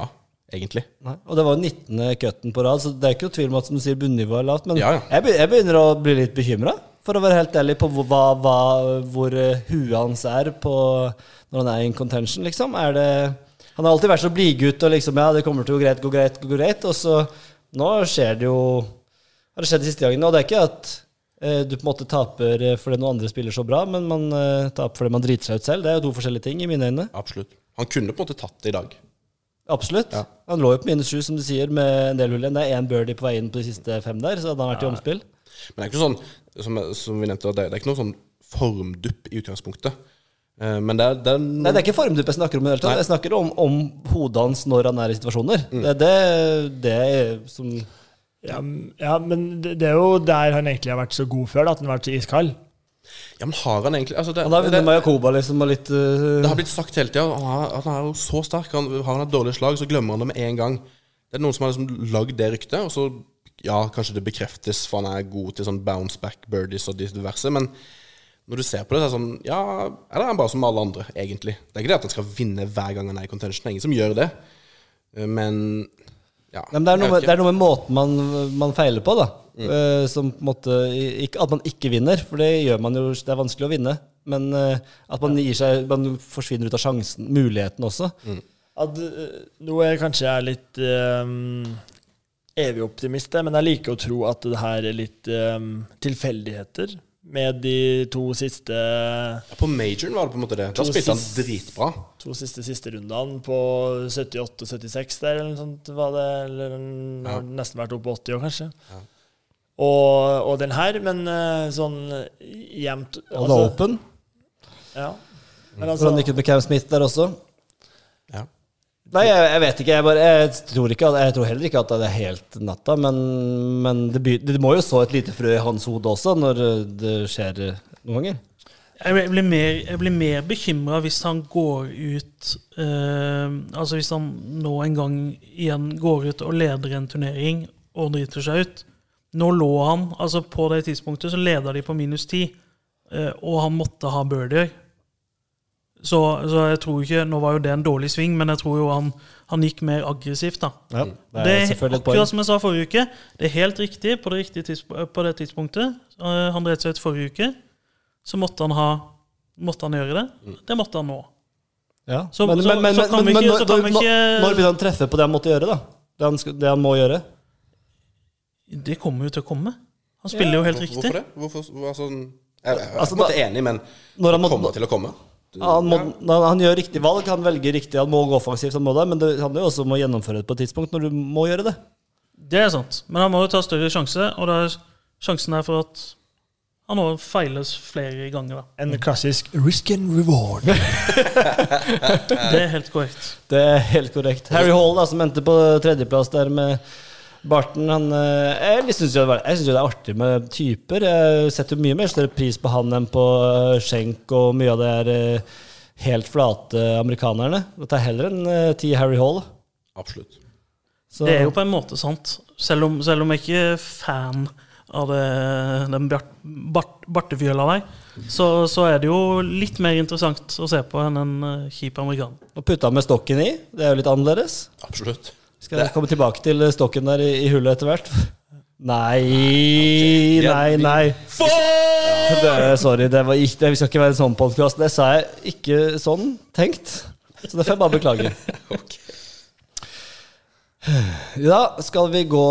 egentlig. Nei. Og det var 19. cutten på rad, så det er ikke noe tvil om at som du sier bunnivået er lavt. Men Ja, ja. Jeg, be- jeg begynner å bli litt bekymra, for å være helt ærlig, på hva, hva, hvor eh, huet hans er på når han er in contention, liksom. Er det Han har alltid vært så blidgutt og liksom Ja, det kommer til å gå greit, gå greit, gå greit. Og så Nå skjer det jo Har det skjedd de siste gangene. Og det er ikke at eh, du på en måte taper eh, fordi noen andre spiller så bra, men man eh, taper fordi man driter seg ut selv. Det er jo to forskjellige ting i mine øyne. Absolutt. Han kunne på en måte tatt det i dag. Absolutt. Ja. Han lå jo på minus sju, som du sier, med en del hull igjen. Det er én birdie på vei inn på de siste fem der, så hadde han vært i omspill. Men det er ikke noe sånn, som, som vi nevnte, det er, det er ikke noe sånn formdupp i utgangspunktet. Eh, Men det er, det er Nei, det er ikke formdupp jeg snakker om. det. Jeg snakker om, om hodet hans når han er i situasjoner. Mm. Det er det, det er som Ja, ja, men det, er jo der han egentlig har vært så god før, da, at han har vært så iskald. Ja, men har han egentlig altså det, Han har det, vunnet Mayakoba liksom, og litt uh, det har blitt sagt hele tida. Han, er- han er jo så sterk. Han, har han et dårlig slag, så glemmer han det med en gang. Det er noen som har liksom lagd det ryktet, og så Ja, kanskje det bekreftes, for han er god til sånn bounce back birdies og diverse, men når du ser på det, så er det sånn Ja, eller er han bare som alle andre, egentlig? Det er ikke det at han skal vinne hver gang han er i contention. Det er ingen som gjør det. Eh, Men ja. Nei, men det, er noe med, det er noe med måten man, man feiler på, da. Mm. Uh, som på en måte ikke, At man ikke vinner, for det gjør man jo Det er vanskelig å vinne. Men uh, at man gir seg Man forsvinner ut av sjansen, muligheten også. Mm. At, noe er kanskje er litt um, evig optimist, men jeg liker å tro at det her er litt um, tilfeldigheter med de to siste Ja, På majoren var det på en måte det. Da spilte han dritbra. to siste siste rundene på 78-76 der, eller noe sånt var det. Eller den har nesten vært oppe på 80 år, kanskje. Ja. Og, og den her, men eh, sånn jevnt Og det er åpen. Ja. Men altså, han gikk ut med Cam Smith der også. Nei, jeg, jeg vet ikke. Jeg, bare, jeg, tror ikke jeg tror heller ikke at det er helt natta, men, men det, by- det må jo så et lite frø i hans hode også, når det skjer noen ganger. Jeg blir- mer, jeg mer bekymra hvis han går ut eh, Altså hvis han nå en gang igjen går ut og leder en turnering og driter seg ut. Nå lå han altså På det tidspunktet så leda de på minus 10, eh, og han måtte ha birdier. Så, så jeg tror ikke Nå var jo det en dårlig sving, men jeg tror jo han, han gikk mer aggressivt, da. Ja, Det er det er akkurat som jeg sa forrige uke. Det er helt riktig på det, riktige på det tidspunktet. Eh, Han dreit seg ut forrige uke. Så måtte han, ha, måtte han gjøre det. Det måtte han nå. Ja. Så- men, så- men, men, så kan men, vi ikke- kan vi ikke- når begynner han å treffe på det han måtte gjøre, da? Det han, det han må gjøre? Det kommer jo til å komme. Han spiller jo helt Hvor- riktig. Hvorfor det? Hvorfor, altså, jeg, jeg, jeg er Altså, en måte da- enig, men Når han må- kommer til å komme. Han, må, ja. han, han gjør riktig valg, han velger riktig, han må gå offensivt, han må det, men det handler jo også om å gjennomføre det på et tidspunkt når du må gjøre det. Det er sant. Men han må jo ta større sjanse, og det er sjansen er for at han òg feiles flere ganger. da. En klassisk risk and reward. Det er helt korrekt. Det er helt korrekt. Harry Hall, da, som endte på tredjeplass der med Barton han, eh, Jeg syns jo, jo det er artig med typer. Jeg setter jo mye mer større pris på han enn på eh, Schenk og mye av det her eh, helt flate amerikanerne. Det er heller enn T. ti Harry Hall. Absolutt. Så, Det er jo på en måte sant. Selv om, selv om jeg ikke er fan av det, den bart, bart, bartefjøla der, så, så er det jo litt mer interessant å se på enn en kjip amerikaner. Og putta med stokken i. Det er jo litt annerledes. Absolutt. Skal jeg komme tilbake til stokken der i, i hullet etter hvert? Nei, nei, nei. Det, sorry, det, var ikke, det vi skal ikke være en sånn podkast. Det sa jeg ikke sånn tenkt. Så det får jeg bare beklage. Ja, skal vi gå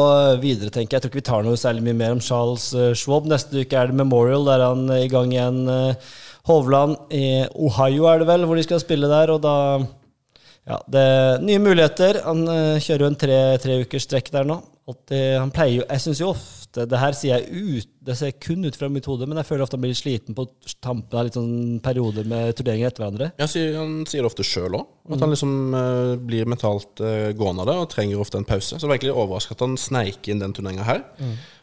videre, tenker jeg. Jeg tror ikke vi tar noe særlig mye mer om Charles eh, Schwab. Neste uke er det Memorial, der han er i gang igjen. eh, Hovland i Ohio er det vel, hvor de skal spille der. Og da Ja, det er nye muligheter. Han eh, kjører jo en tre, tre ukers strekk der nå. Alltid, han pleier jo Jeg syns jo ofte Det her sier jeg ut Det ser kun ut fra mitt hode, men jeg føler ofte han blir sliten på tampen av litt sånn perioder med turneringer etter hverandre. Ja, han sier det ofte sjøl òg. At han liksom uh, blir mentalt uh, gående av det og trenger ofte en pause. Så det var egentlig overrasket at han sneik inn den turneringa her.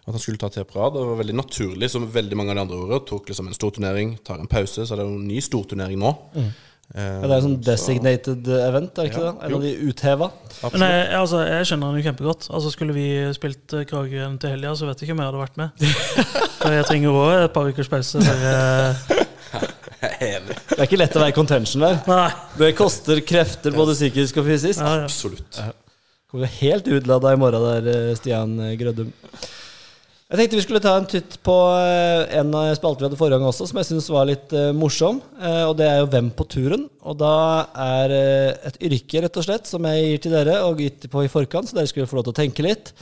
At han skulle ta tre på rad. Det var veldig naturlig, som veldig mange av de andre ordene. Tok liksom en stor turnering, tar en pause, så er det jo en ny storturnering nå. Eh, Ja, det er jo sånn designated event, er ikke Ja, det? En av de utheva. Men jeg, altså, jeg skjønner den jo kjempegodt. Altså, skulle vi spilt eh, Kragerø til helga, så vet jeg ikke om jeg hadde vært med. For jeg trenger òg et par ukers pause. For, eh. Det er ikke lett å være i contention der. nei. Det koster krefter både psykisk og fysisk. Ja, ja. Absolutt. Kommer helt utlada i morgen der, eh, Stian Grødum. Jeg tenkte vi skulle ta en titt på eh, en av spaltene vi hadde forrige gang også, som jeg syns var litt eh, morsom. Eh, og det er jo Hvem på turen? Og da er et yrke, rett og slett, som jeg gir til dere, og gitt på i forkant, så dere skulle få lov til å tenke litt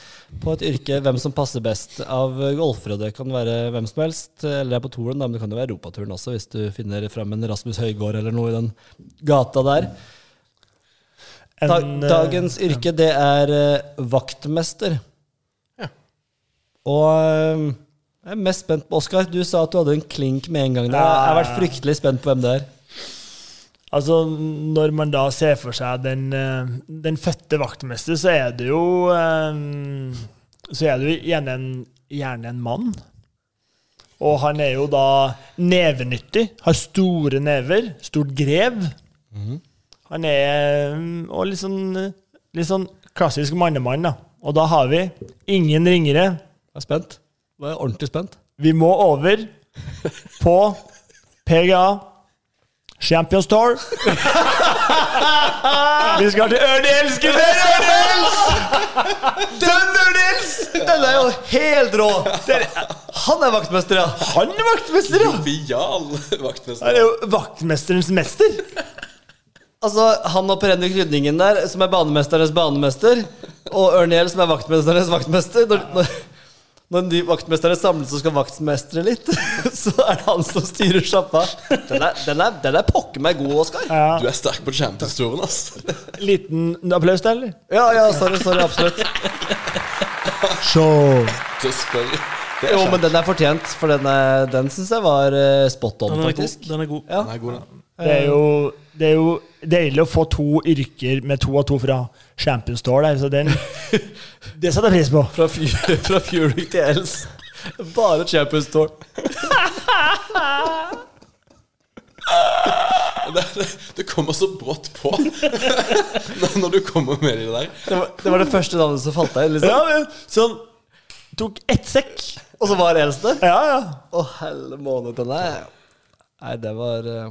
på et yrke hvem som passer best av golfere. Det kan være hvem som helst, eller det er på turen, da, men det kan jo være europaturen også, hvis du finner fram en Rasmus Høygård eller noe i den gata der. En, dagens yrke, det er vaktmester. Og eh, jeg er mest spent på Oskar. Du sa at du hadde en klink med en gang. der. Jeg har vært fryktelig spent på hvem det er. Altså, når man da ser for seg den, eh, den fødte vaktmester, så er det jo eh, Så er det jo gjerne en, gjerne en mann. Og han er jo da nevenyttig. Har store never. Stort grev. Han er mm, og litt sånn, litt sånn klassisk mannemann, da. Og da har vi ingen ringere. Jeg er spent. Jeg er ordentlig spent. Vi må over på PGA Champions Tour. Vi skal til! Ørnils! Den Ørnils! Den er jo helt rå! Han er vaktmester, ja. Han er vaktmester, ja! Jovial vaktmester. Han er jo vaktmesterens mester. Altså, Han og Per Henrik Rydningen der, som er banemesternes banemester, og Ørniel, som er vaktmesternes vaktmester Når, når, når de vaktmesterne samles og skal vaktmestre litt, så er det han som styrer sjappa. Den er, den er, den er pokker meg god, Oskar. Ja, Du er sterk på Champions-turen, ass. liten applaus der, eller? Ja, ja, sorry, sorry, absolutt. Show. Så spør Det er Jo, men den er fortjent, for den, er- den syns jeg var eh, spot on, Den er god. faktisk. Den er god. Ja. Den er god. Det er jo, det er jo deilig å få to yrker med to og to fra Champions Tour der, så den Det setter jeg pris på. Fra, fra Furyk til Els. Bare Champions Tour. Det, det, det kommer så brått på når, du kommer med det der. Det var, det var det første navnet som falt deg inn, liksom. Ja, sånn Tok ett sekk. Og så var det det? Ja, ja. Å, helle måned, den der. Nei, det var uh,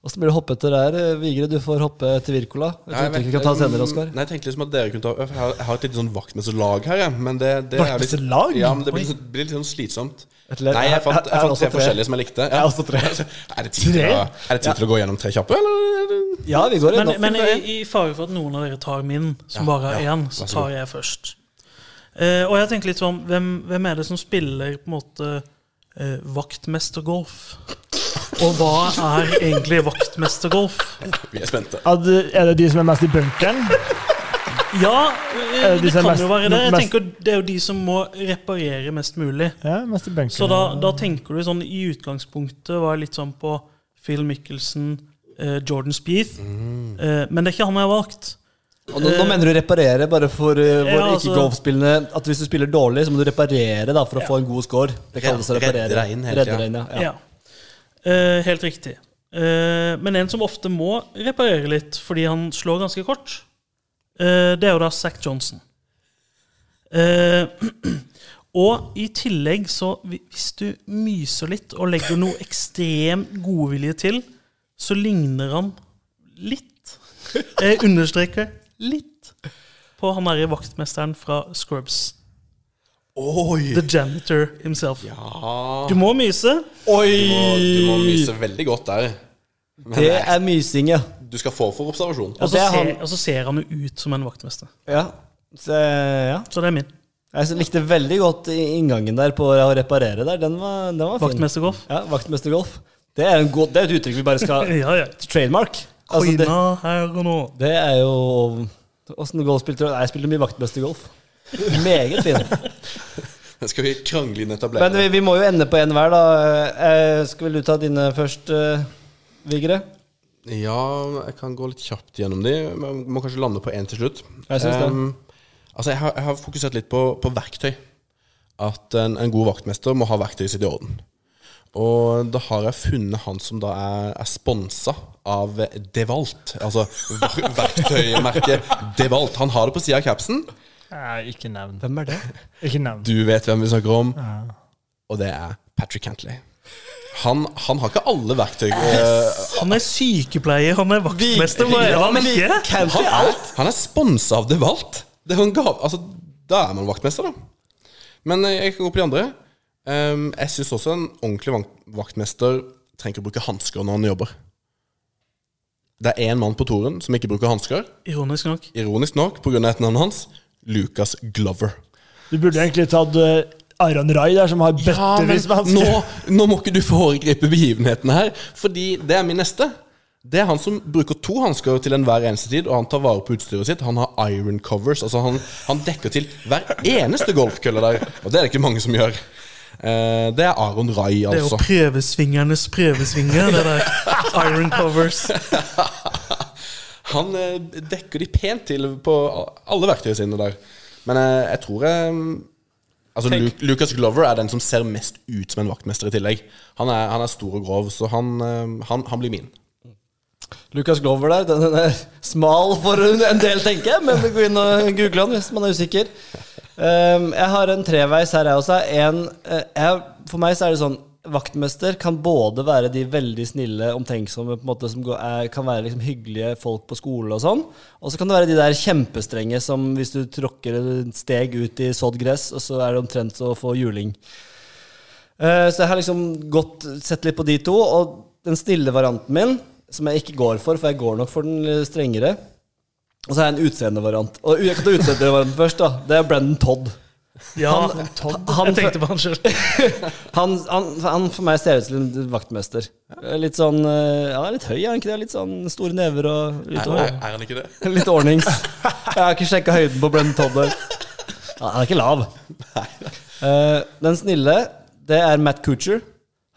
Åssen blir det å hoppe etter der? Eh, Vigre, du får hoppe til Wirkola. Jeg. Jeg tenkte liksom at dere kunne ta Jeg har, jeg har et lite sånn vaktmesterlag her, jeg. Men det, det er litt, ja, men det blir, litt- blir litt sånn slitsomt. Nei, jeg fant, jeg jeg har fant tre tre. forskjellige som jeg likte. Jeg har også tre. Er det tid, til å, er det tid til å gå gjennom tre kjappe, eller? Ja, vi går Men, men i, i fare for at noen av dere tar min, som Ja, bare ja, én, så tar jeg først. Uh, og jeg tenker litt sånn hvem, hvem er det som spiller på en måte eh, vaktmestergolf? Og hva er egentlig vaktmestergolf? Vi er spente. At, er det de som er mest i bunkeren? Ja, Eh, det kan mest- jo være det. Jeg tenker Det er jo de som må reparere mest mulig. Ja, mest i bunkeren. Så da, da tenker du sånn I utgangspunktet var jeg litt sånn på Phil Mickelson, eh, Jordan Spieth. Eh, men det er ikke han jeg har valgt. Og nå, nå mener du reparere, bare for uh, Ja, altså- ikke-golfspillende At hvis du spiller dårlig, så må du reparere da, for å få en god score. Det kalles å Redde reparere. deg inn helt, Redde deg inn, ja. ja. Ja. Eh, helt riktig. Uh, men en som ofte må reparere litt fordi han slår ganske kort, uh, det er jo da Zack Johnson. Eh, og i tillegg, så hvis du myser litt og legger noe ekstrem godvilje til, så ligner han litt Jeg understreker litt på han derre vaktmesteren fra Scrubs. Oi! The janitor himself. Ja. Du må myse. Oi! Du må, du må myse veldig godt der. Men Det nei, er mysing, ja. du skal få for observasjon. Og så, er ser, han- og så ser han jo ut som en vaktmester. ja. Så, ja. Så det er min. Jeg likte veldig godt inngangen der på å reparere der. Den var, den var fin. Vaktmestergolf. Ja, Vaktmestergolf. Det er, en god, det er et uttrykk vi bare skal Ja, ja. trademark. Altså, det, her og nå. det er jo Åssen golf spilte du? Jeg spilte mye vaktmestergolf. Meget fin. Skal vi krangle inn Men vi, vi må jo ende på en hver, da. Eh, skal vel du ta dine først, eh, Vigre? Ja, jeg kan gå litt kjapt gjennom de. Men må kanskje lande på én til slutt. Jeg synes det. Um, altså, jeg har, jeg har fokusert litt på, på verktøy. At en, en god vaktmester må ha verktøyet sitt i orden. Og da har jeg funnet han som da er, er sponsa av Devalt. Altså verktøymerket Devalt. Han har det på sida av capsen. Nei, ikke nevn. Hvem er det? Ikke nevn. Du vet hvem vi snakker om. Og det er Patrick Cantley. Han, han har ikke alle verktøy. Yes. Han er sykepleier, han er vaktmester. Hva er han ikke? Han er, alt. han er sponsa av Devalt. Det er gave. Altså, da er man vaktmester, da. Men eh, jeg kan gå på de andre. Ehm, jeg syns også en ordentlig vaktmester trenger ikke å bruke hansker når han jobber. Det er én mann på toren som ikke bruker hansker. Ironisk nok. Ironisk nok, pga. etternavnet hans. Lucas Glover. Du burde egentlig tatt uh, Aron Rai der, som har bøttevis med hansker. nå, nå må ikke du foregripe begivenhetene her, fordi det er min neste. Det er han som bruker to hansker til enhver eneste tid, og han tar vare på utstyret sitt. Han har iron covers. Altså han, han dekker til hver eneste golfkølle der, og det er det ikke mange som gjør. Eh, det er Aron Rai, Det er jo altså. prøvesvingernes prøvesvinger, det der. Iron covers. Han eh, dekker de pent til på alle verktøyene sine der. Men eh, jeg tror jeg Altså Luke, Lucas Glover er den som ser mest ut som en vaktmester i tillegg. Han er, han er stor og grov, så han, han, han blir min. Lucas Glover der. Den er smal for en del, tenker jeg, men gå inn og google han hvis man er usikker. Um, jeg har en treveis her, jeg også. En, eh, jeg, for meg så er det sånn Vaktmester kan både være de veldig snille, omtenksomme, på en måte som er, kan være liksom hyggelige folk på skole og sånn. Og så kan det være de der kjempestrenge som hvis du tråkker et steg ut i sådd gress, og så er det omtrent så å få juling. Uh, Så jeg har liksom gått, sett litt på de to, og den stille varianten min, som jeg ikke går for, for jeg går nok for den strengere. Og så har jeg en utseendevariant. Og jeg kan ta utseendevarianten først, da. Det er Brendan Todd. Ja, Han, jeg tenkte på han sjøl. han, han, han for meg ser ut som en vaktmester. Litt sånn Ja, Han er litt høy, er han ikke det? Litt sånn store never og litt, Er, er, er han ikke det? litt ordnings. Jeg har ikke sjekka høyden på Brendan Todd. der. Han er ikke lav. Nei den snille, det er Matt Coocher.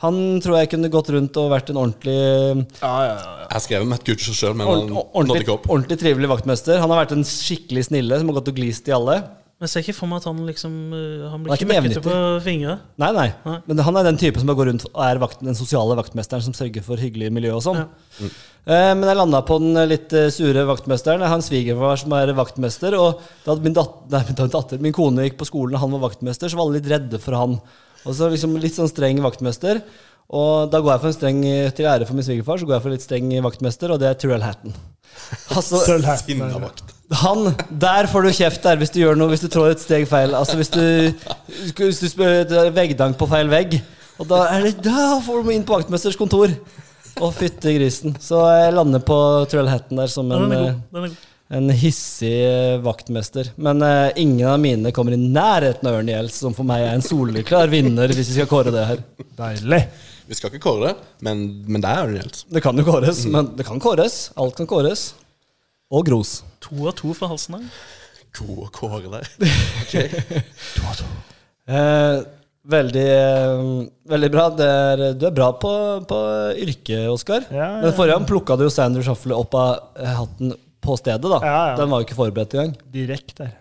Han tror jeg kunne gått rundt og vært en ordentlig Ja, ja, ja. Jeg skrev skrevet Matt Kutcher sjøl, men han nådde ikke opp. ordentlig trivelig vaktmester. Han har vært en skikkelig snille som har gått og glist i alle. Men jeg ser ikke for meg at han liksom eh, Han blir han ikke ikke på fingre. Nei, nei, Nei. Men han er den type som bare går rundt og er vakten, den sosiale vaktmesteren som sørger for hyggelig miljø og sånn. Ja. Eh, men jeg landa på den litt eh, sure vaktmesteren. Jeg har en svigerfar som er vaktmester. Og da min, datter, nei, min, datter, min kone gikk på skolen og han var vaktmester, så var alle litt redde for han. Og så liksom litt sånn streng vaktmester. Og da går jeg for en streng til ære for min svigerfar, så går jeg for litt streng vaktmester, og det er Turell Hatton. Altså. Sinnavakt. han, Der får du kjeft der hvis du gjør noe, hvis du trår et steg feil. Altså Hvis du, hvis du spør veggdank på feil vegg. Og da er det Da får du inn på vaktmesters kontor. Å, fytti grisen. Så jeg lander på Truell Hatton der som Ja, en, den er eh, god. Den er god. En hissig vaktmester. Men uh, ingen av mine kommer i nærheten av Ørn Gjelds, som for meg er en soleklar vinner, hvis vi skal kåre det her. Deilig. Vi skal ikke kåre det, men, men det er Ørn Gjelds. Det kan jo kåres, men det kan kåres. Alt kan kåres. Og Gros. To av to fra halsen her. å kåre der. Eh, veldig, eh, veldig bra. Det er, du er bra på, på yrket, Oskar. Ja, ja. Den forrige gang plukka du jo Sander Shuffle opp av hatten på stedet. da Ja, ja. Den var jo ikke forberedt engang. Direkte der.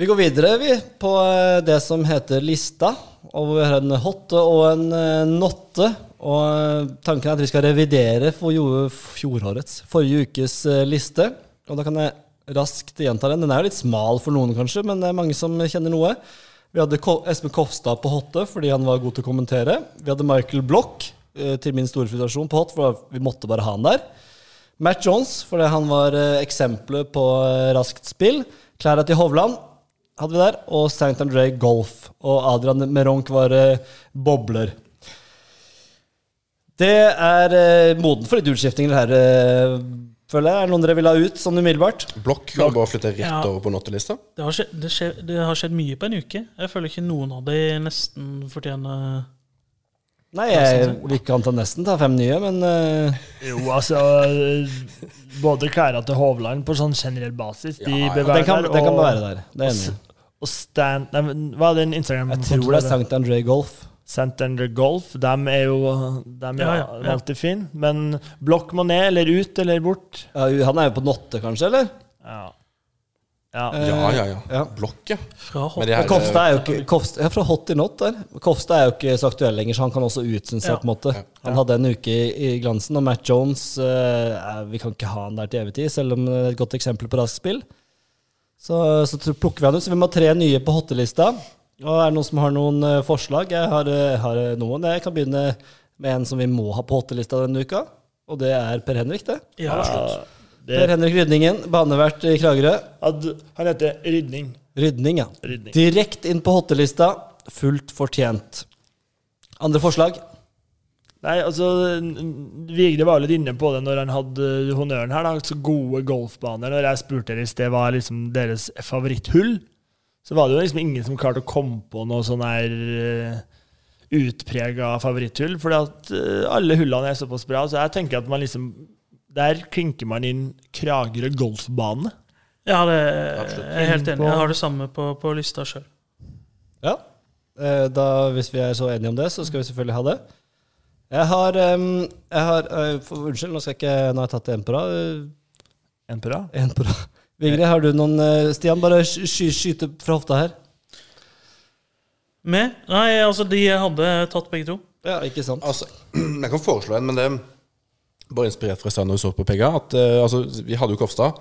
Vi går videre vi på eh, det som heter lista. Og vi har en hotte og en eh, notte. Og eh, tanken er at vi skal revidere for fjorårets, forrige ukes liste. Og da kan jeg raskt gjenta den. Den er jo litt smal for noen, kanskje, men det er mange som kjenner noe. Vi hadde Espen Kofstad på hotte fordi han var god til å kommentere. Vi hadde Michael Bloch, eh, til min store frustrasjon, på hot, for vi måtte bare ha han der. Matt Jones, fordi han var eh, eksempelet på eh, raskt spill. Klæra til Hovland hadde vi der, og St. André Golf. Og Adrian Meronk var eh, bobler. Det er eh, moden for litt utskiftinger her, eh, føler jeg. Er det noen dere vil ha ut sånn umiddelbart? Blokk kan bare flytte rett Ja. over på nottelista. Det har, skjedd, det, det har skjedd mye på en uke. Jeg føler ikke noen av de nesten fortjener Nei, jeg vil ikke anta nesten ta fem nye, men uh... Jo, altså Både klærne til Hovland på sånn generell basis, de Ja, de bør være den der. den kan være der. Det er enig. Og Stan nei, Hva er den Instagram? Jeg tror det er St. André Golf. St. André Golf. De er jo de er Ja, ja, ja. alltid fine. Men blokk må ned, eller ut, eller bort. Ja, han er jo på Notte, kanskje, eller? Ja. Ja. Eh, Ja, ja, ja. ja. Blokk, ja. fra Men her- Kofstad er jo ikke Kofstad, ja, fra hot til not der. Kofstad er jo ikke så aktuell lenger, så han kan også ut, seg. Ja. på en måte Han hadde en uke i, i glansen, og Matt Jones eh, Vi kan ikke ha han der til evig tid, selv om det er et godt eksempel på raskt spill. Så, så plukker vi han ut. Så vi må ha tre nye på hottelista. Og er det noen som har noen eh, forslag? Jeg har, eh, har noen. Jeg kan begynne med en som vi må ha på hottelista denne uka. Og det er Per Henrik, det. Ja, Ja, Per Henrik Rydningen, banevert i Kragerø. Ad- han heter Rydning. Rydning, ja. Rydning. Direkt inn på hottelista. Fullt fortjent. Andre forslag? Nei, altså Vigre var litt inne på det når han hadde honnøren her. da, så Gode golfbaner. Når jeg spurte dere i sted hva liksom deres favoritthull, så var det jo liksom ingen som klarte å komme på noe sånn her uh, utprega favoritthull. at eh, alle hullene er såpass bra. Så jeg tenker at man liksom Der klinker man inn Kragerø golfbane. ja det, jeg er helt enig. Jeg har det samme på, på lista sjøl. Ja. Eh, Da, hvis vi er så enige om det, så skal vi selvfølgelig ha det. Jeg har, jeg har for, Unnskyld, nå skal jeg ikke Nå har jeg tatt en på rad. En på rad. En på rad. Vigre, har du noen Stian, bare sky, sky, skyte fra hofta her. Med? Nei, altså, de jeg hadde tatt begge to. Ja, ikke sant? Altså, jeg kan foreslå en, men det bare inspirert fra vi så på Pegga. At, uh, altså, vi hadde jo Kofstad.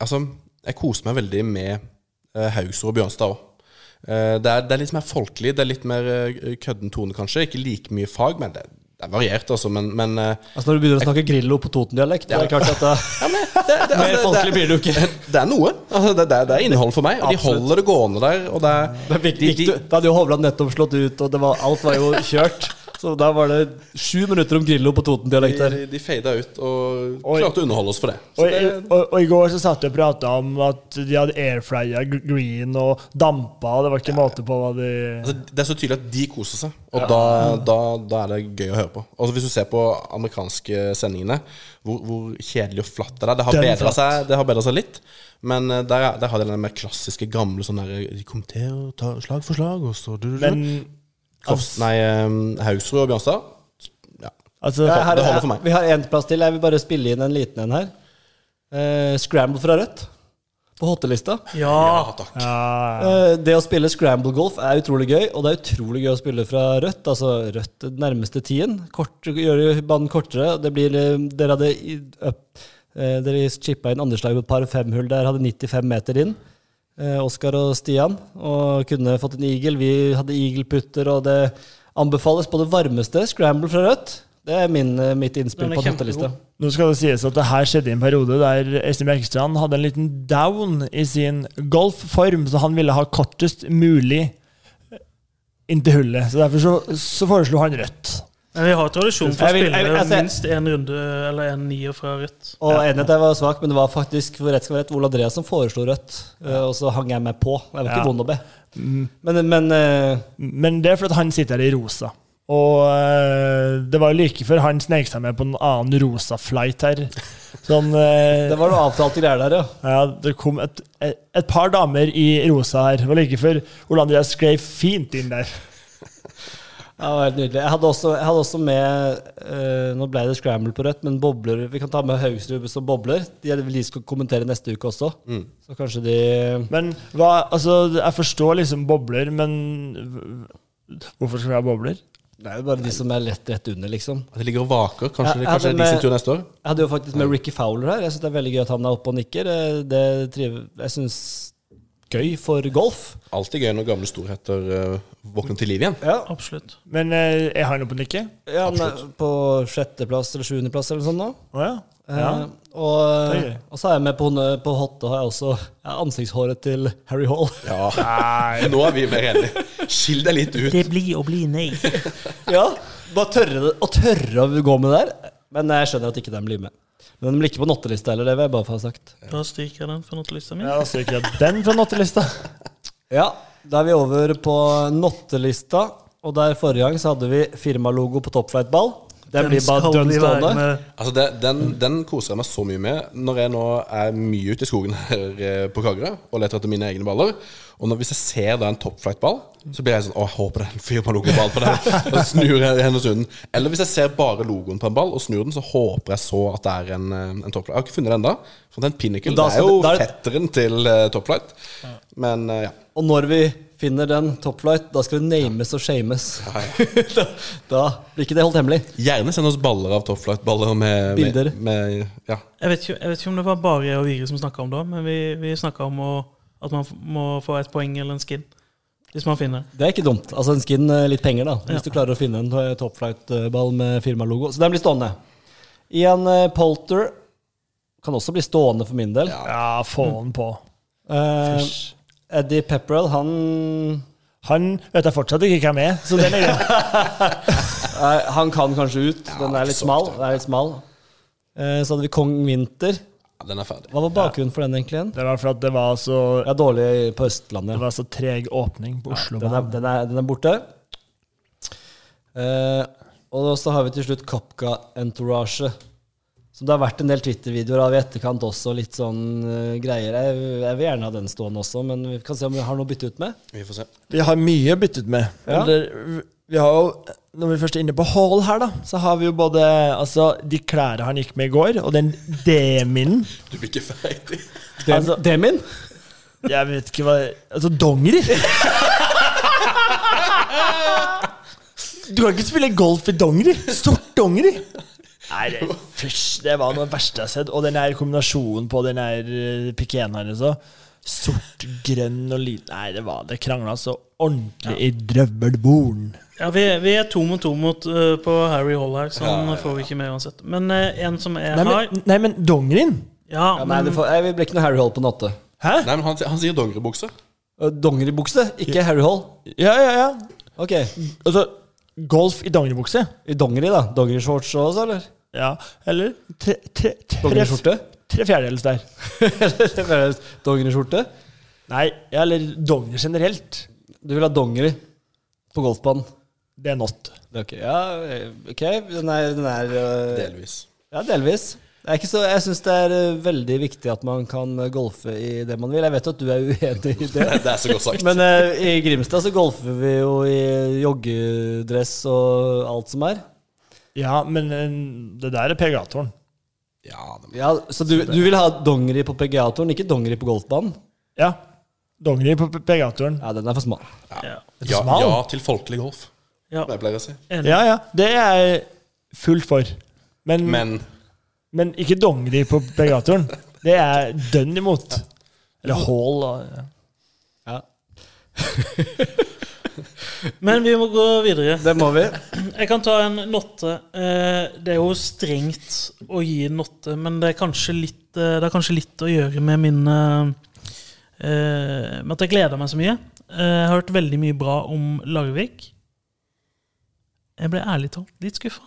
Altså, jeg koser meg veldig med uh, Haugsrud og Bjørnstad òg. det, er, det er litt mer folkelig, det er litt mer uh, kødden tone, kanskje. Ikke like mye fag, men det, det er variert, altså. Men, men eh, Altså Når du begynner å snakke Grillo på Toten-dialekt, det er klart at det, ja, men det, det, Mer altså, folkelig blir du ikke. det er noe. Altså, det, det, det er innhold for meg. Og de holder det gående der. Og det er, Da fikk- de, de, da hadde jo Hovland nettopp slått ut, og det var, alt var jo kjørt. Så da var det sju minutter om Grillo på Toten-dialekt der. de, de fada ut og klarte å underholde oss for det. Så Og, det og, og i går så satt vi og prata om at de hadde airfrya green og dampa. Det var ikke måte på hva de Altså, det er så tydelig at de koser seg, og da, da, da er det gøy å høre på. Altså, hvis du ser på amerikanske sendingene, hvor, hvor kjedelig og flatt det er Det har bedra seg, bedret seg litt, men eh, der, er- der har de den mer klassiske, gamle sånn derre De å ta slag for slag, og så du, du, du. Men Kost, Nei, Haugsrud og Bjørnstad. Ja. altså det, har- det holder for meg. Vi har én plass til. Jeg vil bare spille inn en liten en her. Eh, scramble fra Rødt. På hottelista. Ja. takk. ja, Eh, det å spille scramble golf er utrolig gøy, og det er utrolig gøy å spille fra rødt. Altså rødt den nærmeste tiden. Kort, gjør banen kortere. Det blir, eh, dere hadde i- up, eh, Dere chippa inn andreslag på et par femhull der, hadde 95 meter inn. Eh, Oskar og Stian, og kunne fått en eagle. Vi hadde eagle-putter, og det anbefales på det varmeste. Scramble fra rødt. Det er min, eh, mitt innspill er på kjempegod. Nå skal det sies at det her skjedde i en periode der Øystein Bjerkestrand hadde en liten down i sin golfform, så han ville ha kortest mulig inntil hullet. Så derfor så, så foreslo han rødt. Men vi har tradisjon for å Jeg vil- spille jeg vil- altså- minst én runde eller en nier fra rødt. Og enighet jeg var svak, men det var faktisk for rett skal være rett, Ole Andreas som foreslo rødt. Eh, Og så hang jeg meg på. Jeg var ikke Ja. vond å be. Men, men uh, Men det er fordi han sitter her i rosa. Og uh, det var jo like før han snek seg med på en annen rosa flight her. Sånn uh, Det var noe avtalte greier der, ja. Ja, det kom et, et, et par damer i rosa her. Det var like før Ole Andreas skrev fint inn der. Ja, det var helt nydelig. Jeg hadde også, jeg hadde også med uh, Nå ble det scramble på rødt, men bobler Vi kan ta med Haugsrud som bobler. De er- de skal kommentere neste uke også. Så kanskje de Men hva Altså, jeg forstår liksom bobler, men hvorfor skal vi ha bobler? Det er jo bare de som er lett rett under, liksom. At de ligger og vaker. Kanskje, ja, kanskje med, det er de sin tur neste år? Jeg hadde jo faktisk med Ricky Fowler her. Jeg syns det er veldig gøy at han er oppe og nikker. Eh, Det triver, jeg syns gøy for golf. Alltid gøy når gamle storheter uh, våkner til liv igjen. Ja, Absolutt. Men eh, jeg har noe på nikket. ja han er på sjetteplass eller sjuendeplass eller noe sånt nå. Å ja. Eh, og, Det er gøy. og så er jeg med på, på hotte, har jeg også ja, ansiktshåret til Harry Hall. Ja, Nei. Nå er vi mer enige. Skill deg litt ut. Det blir å bli nei. ja, bare tørre det, og tørre å gå med der. Men jeg skjønner at ikke den blir med. Men de blir ikke på nottelista heller, det vil jeg bare få sagt. Da stryker jeg den fra nattelista mi. Ja, da stryker jeg den fra nattelista. Ja, da er vi over på nottelista. Og der forrige gang så hadde vi firmalogo på toppflightball. Den, blir bare dønn stående. Altså det, den, den koser jeg meg så mye med når jeg nå er mye ute i skogen her eh, på Kragerø og leter etter mine egne baller. Og når, hvis jeg ser da en topflight-ball, så blir jeg sånn Å, jeg håper det er en firmalogoball på den. Og så snur jeg henne under. Eller hvis jeg ser bare logoen på en ball og snur den, så håper jeg så at det er en, eh, en topflight. Jeg har ikke funnet den ennå. For den Pinnacle Da det er jo det- da er fetteren til uh, topflight. Men uh, ja. Og når vi finner den topflight, da skal vi names og shames. da, da blir ikke det holdt hemmelig. Gjerne send oss baller av topflight-baller med Bilder. Med, med, ja. Jeg vet, ikke, jeg vet ikke om det var bare jeg og Vigre som snakka om det, men vi, vi snakka om å, at man må få et poeng eller en skin. Hvis man finner. Det er ikke dumt. Altså en skin, eh, litt penger, da. Hvis Ja. du klarer å finne en eh, topflight-ball med firmalogo. Så den blir stående. Ian en Polter kan også bli stående for min del. Ja, få den på. Eh, Fysj. Eddie Pepperell, han Han vet jeg fortsatt ikke hvem er, så den er grei. eh, Han kan kanskje ut. Den er litt smal. Den er litt smal. Uh, så hadde vi Kong Winter. Ja, den er ferdig. Hva var bakgrunnen for den, egentlig? igjen? Det var for at det var så, Jeg er dårlig på Østlandet. det var så treg åpning på Oslo. Den er, den er, den er borte. Uh, og så har vi til slutt Kapka Entourage. Som det har vært en del Twitter-videoer av i etterkant også. Litt sånn uh, greier. Jeg, jeg vil gjerne ha den stående også, men vi kan se om vi har noe å bytte ut med. Vi får se. Vi har mye å bytte ut med. Ja. Eller, vi har jo, når vi først er inne på Hall her, da, så har vi jo både altså, de klærne han gikk med i går, og den deminen. Du blir ikke ferdig. Dem, Altså- Demin? Jeg vet ikke hva Altså, dongeri! Du kan ikke spille golf i dongeri! Stort dongeri! Nei, det, fysj, det var noe av det verste jeg har sett. Og den her kombinasjonen på den her uh, pikeen her altså. Sort, grønn og liten Nei, det var Det krangla så ordentlig i drøvelboren. Ja, vi, vi er to mot to mot, uh, på Harry Hall her, så han får vi ikke med uansett. Men uh, en som jeg Nei, har men, nei, men dongerien? Ja, Ja, nei, men, det får, jeg, blir ikke noe Harry Hall på natte. Hæ? Nei, men han, han sier dongeribukse. Uh, Dongeribukse, ikke Harry Hall. Ja, ja, ja. Ok. Altså, golf i dongeribukse? I dongeri, da. Dongerishorts også, eller? Ja. Eller tre, tre, tre, Dongeriskjorte? tre fjerdedels der. Dongeriskjorte? Nei, eller donger generelt. Du vil ha dongeri på golfbanen? Det er not. Det er Ok, ja, ok. Den er, den er øh, Delvis. Ja, delvis. Det er ikke så, jeg syns det er øh, veldig viktig at man kan øh, golfe i det man vil. Jeg vet at du er uenig i det. Det er så godt sagt. Men øh, i Grimstad så golfer vi jo i joggedress og alt som er. Ja, men eh, det der er PGA-toren. ja, det, Ja, Så du, du vil ha dongeri på PGA-toren, ikke dongeri på golfbanen? Ja. Dongeri på PGA-turen. Ja, den er for smal. ja, ja, ja til folkelig golf, ja, som jeg å si. enig. Ja, ja. Det er jeg fullt for. Men, men, Men ikke dongeri på PGA-turen. Det er dønn imot. Eller hall og ja. Ja, Men vi må gå videre. Det må vi. Jeg kan ta en notte. Eh, Det er jo strengt å gi en notte, men det er kanskje litt, eh, det er kanskje litt å gjøre med min eh, Med at jeg gleder meg så mye. Eh, Jeg har hørt veldig mye bra om Larvik. Jeg ble ærlig talt litt skuffa.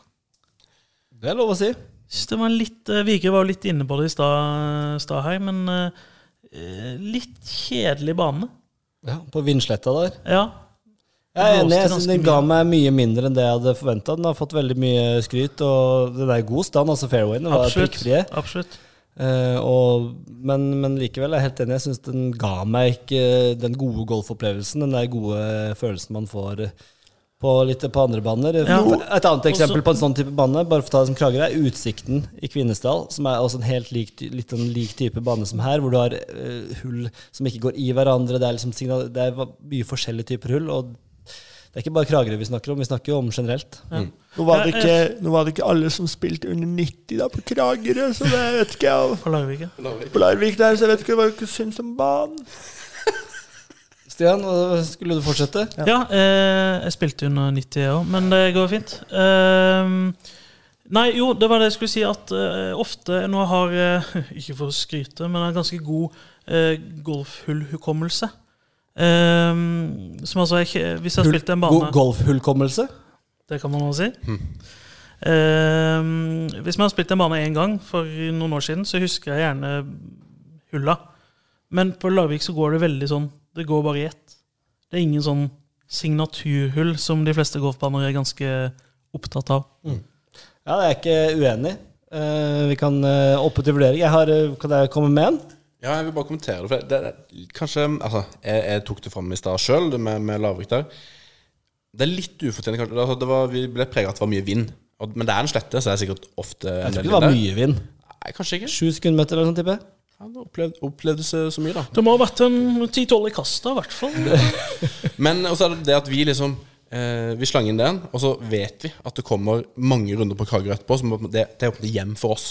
Det er lov å si. Det var litt eh, Vigre var jo litt inne på det i stad her, men eh, litt kjedelig bane. Ja, på Vindsletta der. Ja. Jeg er enig, jeg synes den ga meg mye mindre enn det jeg hadde forventa. Den har fått veldig mye skryt, og den er i god stand. Altså fairwayen var prikkfrie. Absolutt. Eh, og, men, men likevel er helt enig. Jeg syns den ga meg ikke den gode golfopplevelsen. Den der gode følelsen man får på, litt på andre baner. Ja. Et annet eksempel Også- på en sånn type bane, bare for å ta det som klager er Utsikten i Kvinesdal. Som er også en helt lik, litt en lik type bane som her, hvor du har uh, hull som ikke går i hverandre. Det er, liksom det er mye forskjellige typer hull. og det er ikke bare Kragerø vi snakker om, vi snakker jo om generelt. Nå var, det ikke, nå var det ikke alle som spilte under 90 da på Kragerø, så det vet ikke jeg. På Larvik. På Larvik der, så jeg vet ikke hva du syns om banen. Stian, skulle du fortsette? Ja, eh, jeg spilte under 90 jeg òg, men det går fint. Eh, nei, jo, det var det jeg skulle si, at eh, ofte Nå har jeg, ikke for å skryte, men jeg har ganske god uh, golfhullhukommelse. Ehm, som altså Hvis jeg har spilt en bane Golfhullkommelse? Det kan man også si. Ehm, hvis man har spilt en bane én gang for noen år siden, så husker jeg gjerne hulla. Men på Larvik så går det veldig sånn Det går bare i ett. Det er ingen sånn signaturhull som de fleste golfbaner er ganske opptatt av. Ja, jeg er ikke uenig. Uh, vi kan uh, oppe til vurdering. Jeg har, eh, kan jeg komme med en? Ja, jeg vil bare kommentere det. For det, det, kanskje, altså, jeg, jeg tok det fram i stad sjøl, med, med Larvik der. Det er litt ufortjent. kanskje. Altså, det var, vi ble prega av at det var mye vind. Og, men det er en slette, så det er sikkert ofte Jeg tror ikke det var der. mye vind. Nei, kanskje ikke. Sju sekundmeter eller noe sånt, tipper jeg. Ja, det opplevde, opplevde så, så mye, da. Det må ha vært en 10-12 i kastet, i hvert fall. Men også er det det at vi liksom eh, Vi slang inn den, og så vet vi at det kommer mange runder på Kragerø etterpå. Så det, det er opp hjem for oss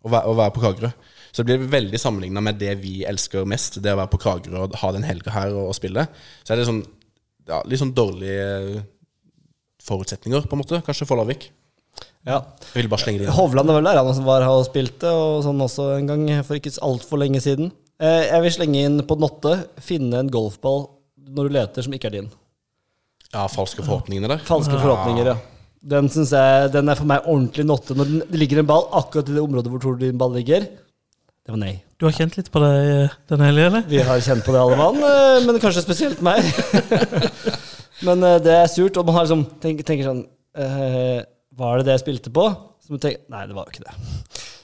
å være, å være på Kragerø. Så det blir veldig sammenligna med det vi elsker mest, det å være på Kragerø og ha den helga her og, og spille. Så er det sånn ja, litt sånn dårlige forutsetninger, på en måte, kanskje, for Larvik. Ja. Ville bare slenge det inn. Hovland er vel der, han som var her og spilte, og sånn også en gang for ikke altfor lenge siden. Eh, jeg vil slenge inn på Notte, finne en golfball når du leter som ikke er din. Ja, falske forhåpningene der. Falske forhåpninger, ja. Den, jeg, den er for meg ordentlig Notte. Når den- det ligger en ball akkurat i det området hvor tror du din ball ligger. Det var nei. Du har kjent litt på det den denne helga, eller? Vi har kjent på det alle mann, eh, men kanskje spesielt meg. men eh, det er surt, og man har liksom tenker, tenker sånn eh, Var det det jeg spilte på? Så man tenker, Nei, det var jo ikke det.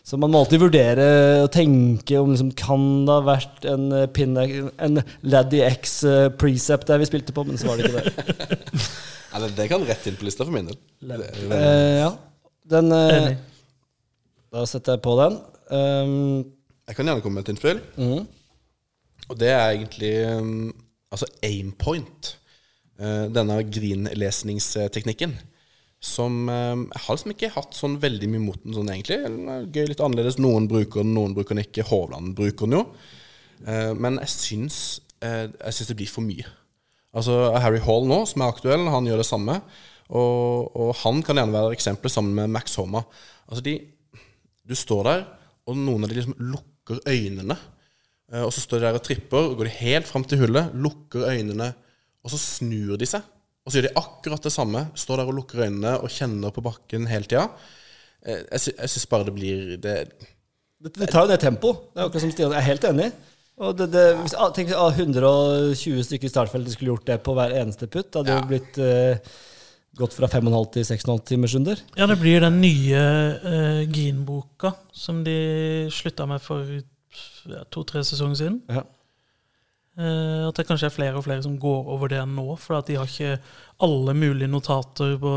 Så man må alltid vurdere og tenke om liksom, kan det ha vært en, eh, pinne, en Laddy X eh, precept der vi spilte på, men så var det ikke det. Ja, det, det kan rett inn på lista for min del. Eh, ja. Den eh, Da setter jeg på den. Um, Jeg kan gjerne komme med et innspill. Mm. Og det er egentlig um, altså aimpoint. Uh, denne green-lesningsteknikken. Som um, Jeg har liksom ikke hatt sånn veldig mye mot den sånn, egentlig. Gøy, litt annerledes. Noen bruker den, noen bruker den ikke. Hovland bruker den jo. Uh, men jeg syns, uh, jeg syns det blir for mye. Altså Harry Hall nå, som er aktuell, han gjør det samme. Og, og han kan gjerne være eksempelet sammen med Max Homa. Altså de, Du står der, og noen av de liksom lukker øynene. Eh, Og så står de der og tripper, og går de helt fram til hullet, lukker øynene, og så snur de seg. Og så gjør de akkurat det samme. Står der og lukker øynene og kjenner på bakken hele tida. Eh, Jeg, sy jeg syns bare det blir det, Det, det tar jo ned tempo. Det er akkurat som Stian. Jeg er helt enig. Og det, det, hvis, ah, tenk hvis ah, 120 stykker i startfeltet skulle gjort det på hver eneste putt. Det hadde Ja. jo blitt eh, gått fra 5,5 til 6,5 timers under. Ja, det blir den nye uh, Green-boka som de slutta med for ja, to-tre sesonger siden. Ja. Uh, at det kanskje er flere og flere som går over det nå, for at de har ikke alle mulige notater på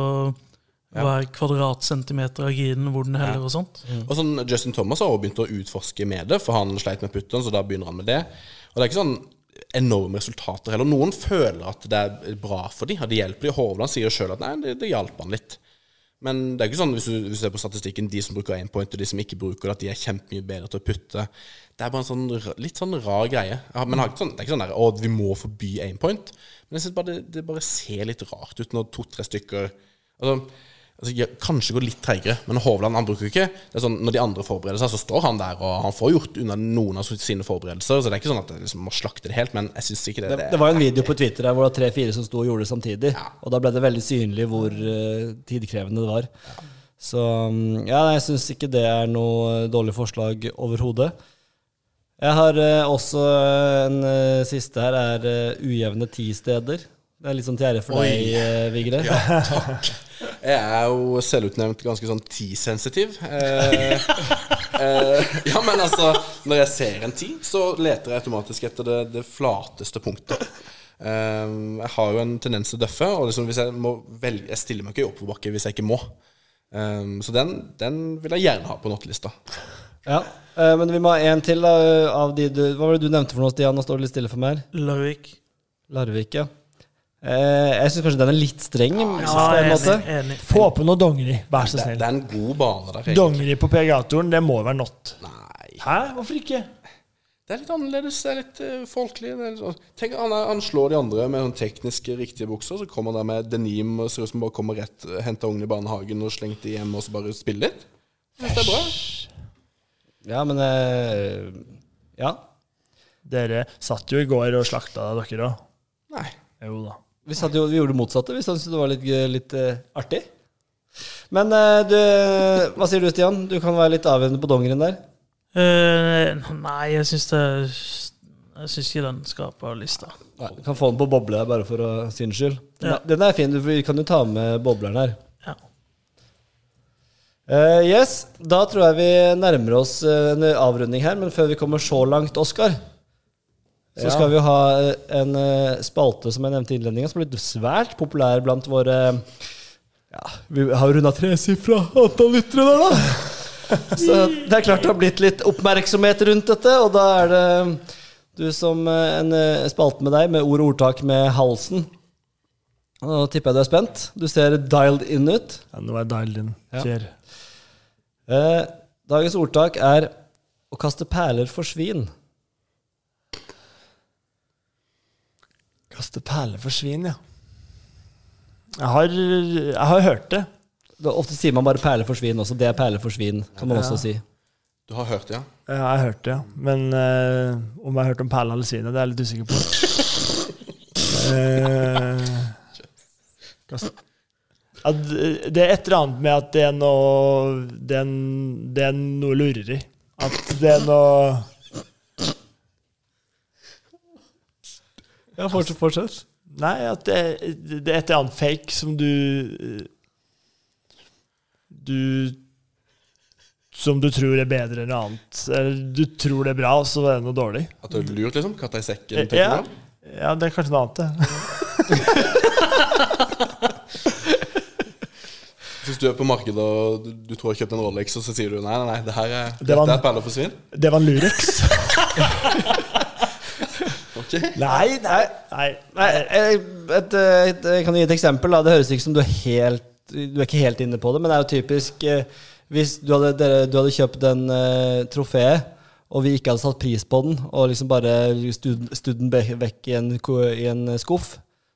hver kvadratcentimeter av grinen, hvor den heller og sånt. Og sånn, Justin Thomas har også begynt å utforske med det, for han sleit med putteren, så da begynner han med det. Og det er ikke sånn enorme resultater heller. Noen føler at det er bra for dem, at det hjelper dem. Hovland sier sjøl at nei, det, det hjalp han litt. Men det er ikke sånn, hvis du, hvis du ser på statistikken, de som bruker aimpoint og de som ikke bruker det, at de er kjempemye bedre til å putte. Det er bare en sånn, litt sånn rar greie. Men er ikke sånn, det er ikke sånn der, å, vi må forby point Men jeg synes bare det, det bare ser litt rart ut når to-tre stykker altså, altså, Kanskje går litt treigere, men Hovland han bruker ikke det er sånn, Når de andre forbereder seg, så står han der, og han får gjort unna noen av sine forberedelser. Så det er ikke sånn at jeg liksom må slakte det helt, men jeg syns ikke det, Det, det var jo en video på Twitter der hvor det var tre-fire som sto og gjorde det samtidig. Ja. Og da ble det veldig synlig hvor uh, tidkrevende det var. Så mm, ja, jeg syns ikke det er noe dårlig forslag overhodet. Jeg har uh, også en uh, siste her, er uh, ujevne ti-steder. Det er litt sånn til ære for Oi. deg, eh, Vigre. Ja, takk. Jeg er jo selvutnevnt ganske sånn tisensitiv. Eh, eh, ja, men altså Når jeg ser en ti, så leter jeg automatisk etter det, det flateste punktet. Eh, jeg har jo en tendens til å døffe, og liksom hvis jeg må velge Jeg stiller meg ikke i oppoverbakke hvis jeg ikke må. Eh, så den, den vil jeg gjerne ha på nottelista. Ja. eh, men vi må ha en til da, av de du Hva var det du nevnte for noe, Stian? Nå står det litt stille for meg her. Larvik. Larvik, ja. Eh, jeg syns kanskje den er litt streng. Ja, enig. enig. Få på noe dongeri, vær så snill. det er en god bane der. Dongeri på PGA-turen, det må være not. Nei. Hæ? Hvorfor ikke? Det er litt annerledes. Det er litt uh, folkelig. Det er litt, sånn- tenk han, er- han slår de andre med sånn tekniske, riktige bukser, så kommer han der med denim og ser ut som bare kommer rett, henter ungene i barnehagen og slengt dem hjem og så bare spiller litt. Hvis det er bra. Ja, men uh, Ja. Dere satt jo i går og slakta dere òg. Nei. Jo da. Vi, jo, vi gjorde det motsatte. Vi syntes det var litt, litt uh, artig. Men uh, du Hva sier du, Stian? Du kan være litt avgjørende på dongeren der. Uh, nei, jeg syns det Jeg syns ikke den skal på lista. Nei, du kan få den på boble bare for å syns skyld. Den, Ja. den er fin. Du kan jo ta med bobleren her. Ja. Uh, yes, da tror jeg vi nærmer oss eh, en avrunding her, men før vi kommer så langt, Oskar, så Ja. skal vi ha eh, en eh, spalte som jeg nevnte i innledningen, som har blitt svært populær blant våre Ja, vi har runda tresifra antall lyttere der, da. Så det er klart det har blitt litt oppmerksomhet rundt dette, og da er det du som eh, en eh, spalte med deg, med ord og ordtak med halsen. Nå tipper jeg du er spent. Du ser dialed in ut. Ja, nå er jeg dialed in. Ja. Kjør. Eh, dagens ordtak er å kaste perler for svin. Kaste perler for svin, ja. Jeg har, jeg har hørt det. Da, ofte sier man bare perler for svin også. Det er perler for svin, kan man også si. Du har hørt det, ja? Jeg har hørt det, ja. Men uh, om jeg har hørt om perler eller svin, det er jeg litt usikker på. uh, ja, det det er et eller annet med at det er noe Det er, en- det er noe lureri. At det er noe Ja, fortsett. fortsett. Nei, at det, det er et eller annet fake som du Du Som du tror er bedre enn noe annet. Eller du tror det er bra, og så er det noe dårlig. At du er lurt, liksom? Katta i sekken? Ja, ja det er kanskje noe annet, det. Hvis du er på markedet og du, du tror jeg har kjøpt en Rolex, og så sier du nei, nei, nei, det her er, Det var dette en- er perler for svin? Det var en Lurex. Ok. Nei, nei, nei. Nei, et, et, et, jeg kan gi et eksempel. Da. Det høres ikke som du er helt Du er ikke helt inne på det, men det er jo typisk eh, Hvis du hadde, dere, du hadde kjøpt en uh, trofé, og vi ikke hadde satt pris på den, og liksom bare studd den vekk i en, i en skuff,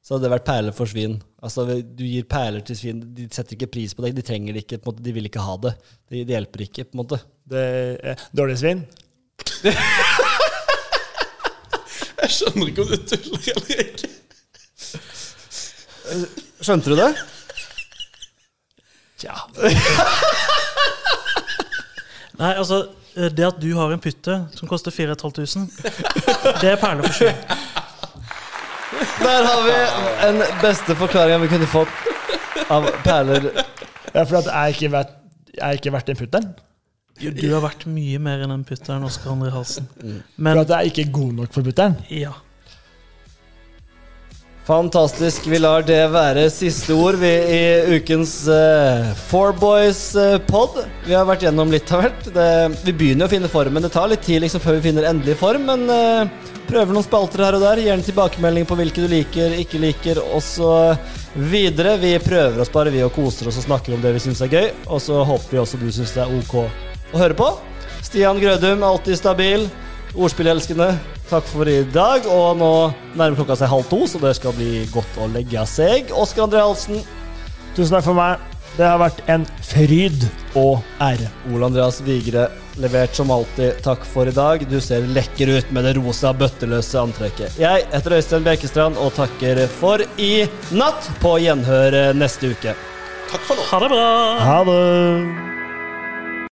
så hadde det vært perler for svin. Altså, du gir perler til svin, de setter ikke pris på det, de trenger det ikke, på en måte, de vil ikke ha det. Det de hjelper ikke, på en måte. Det er dårlig svin. Jeg skjønner ikke om du tuller eller ikke. Skjønte du det? Tja. Nei, altså Det at du har en pytte som koster 4500, det er perler for sju. Der har vi en beste forklaringa vi kunne fått av perler. Ja, for at jeg ikke vært, jeg er ikke verdt den putteren. Du, du har vært mye mer enn en putteren Oskar André Halsen. For Men at jeg ikke er god nok for putteren. ja. Fantastisk. Vi lar det være siste ord vi i ukens uh, Four Boys-pod. vi har vært gjennom litt av hvert. Det, vi begynner å finne formen. Det tar litt tid liksom før vi finner endelig form, men uh, prøver noen spalter her og der. Gjerne tilbakemelding på hvilke du liker, ikke liker, osv. Vi prøver oss bare, vi, og koser oss og snakker om det vi syns er gøy. Og så håper vi også du syns det er ok å høre på. Stian Grødum, alltid stabil. Ordspillelskende, takk for i dag. Og nå nærmer klokka seg halv to, så det skal bli godt å legge seg. Oskar André Halsen, Tusen takk for meg. Det har vært en fryd og ære. Ole Andreas Vigre, levert som alltid. Takk for i dag. Du ser lekker ut med det rosa, bøtteløse antrekket. Jeg heter Øystein Bjerkestrand og takker for i natt. På gjenhør neste uke. Takk for nå. Ha det bra! Ha det.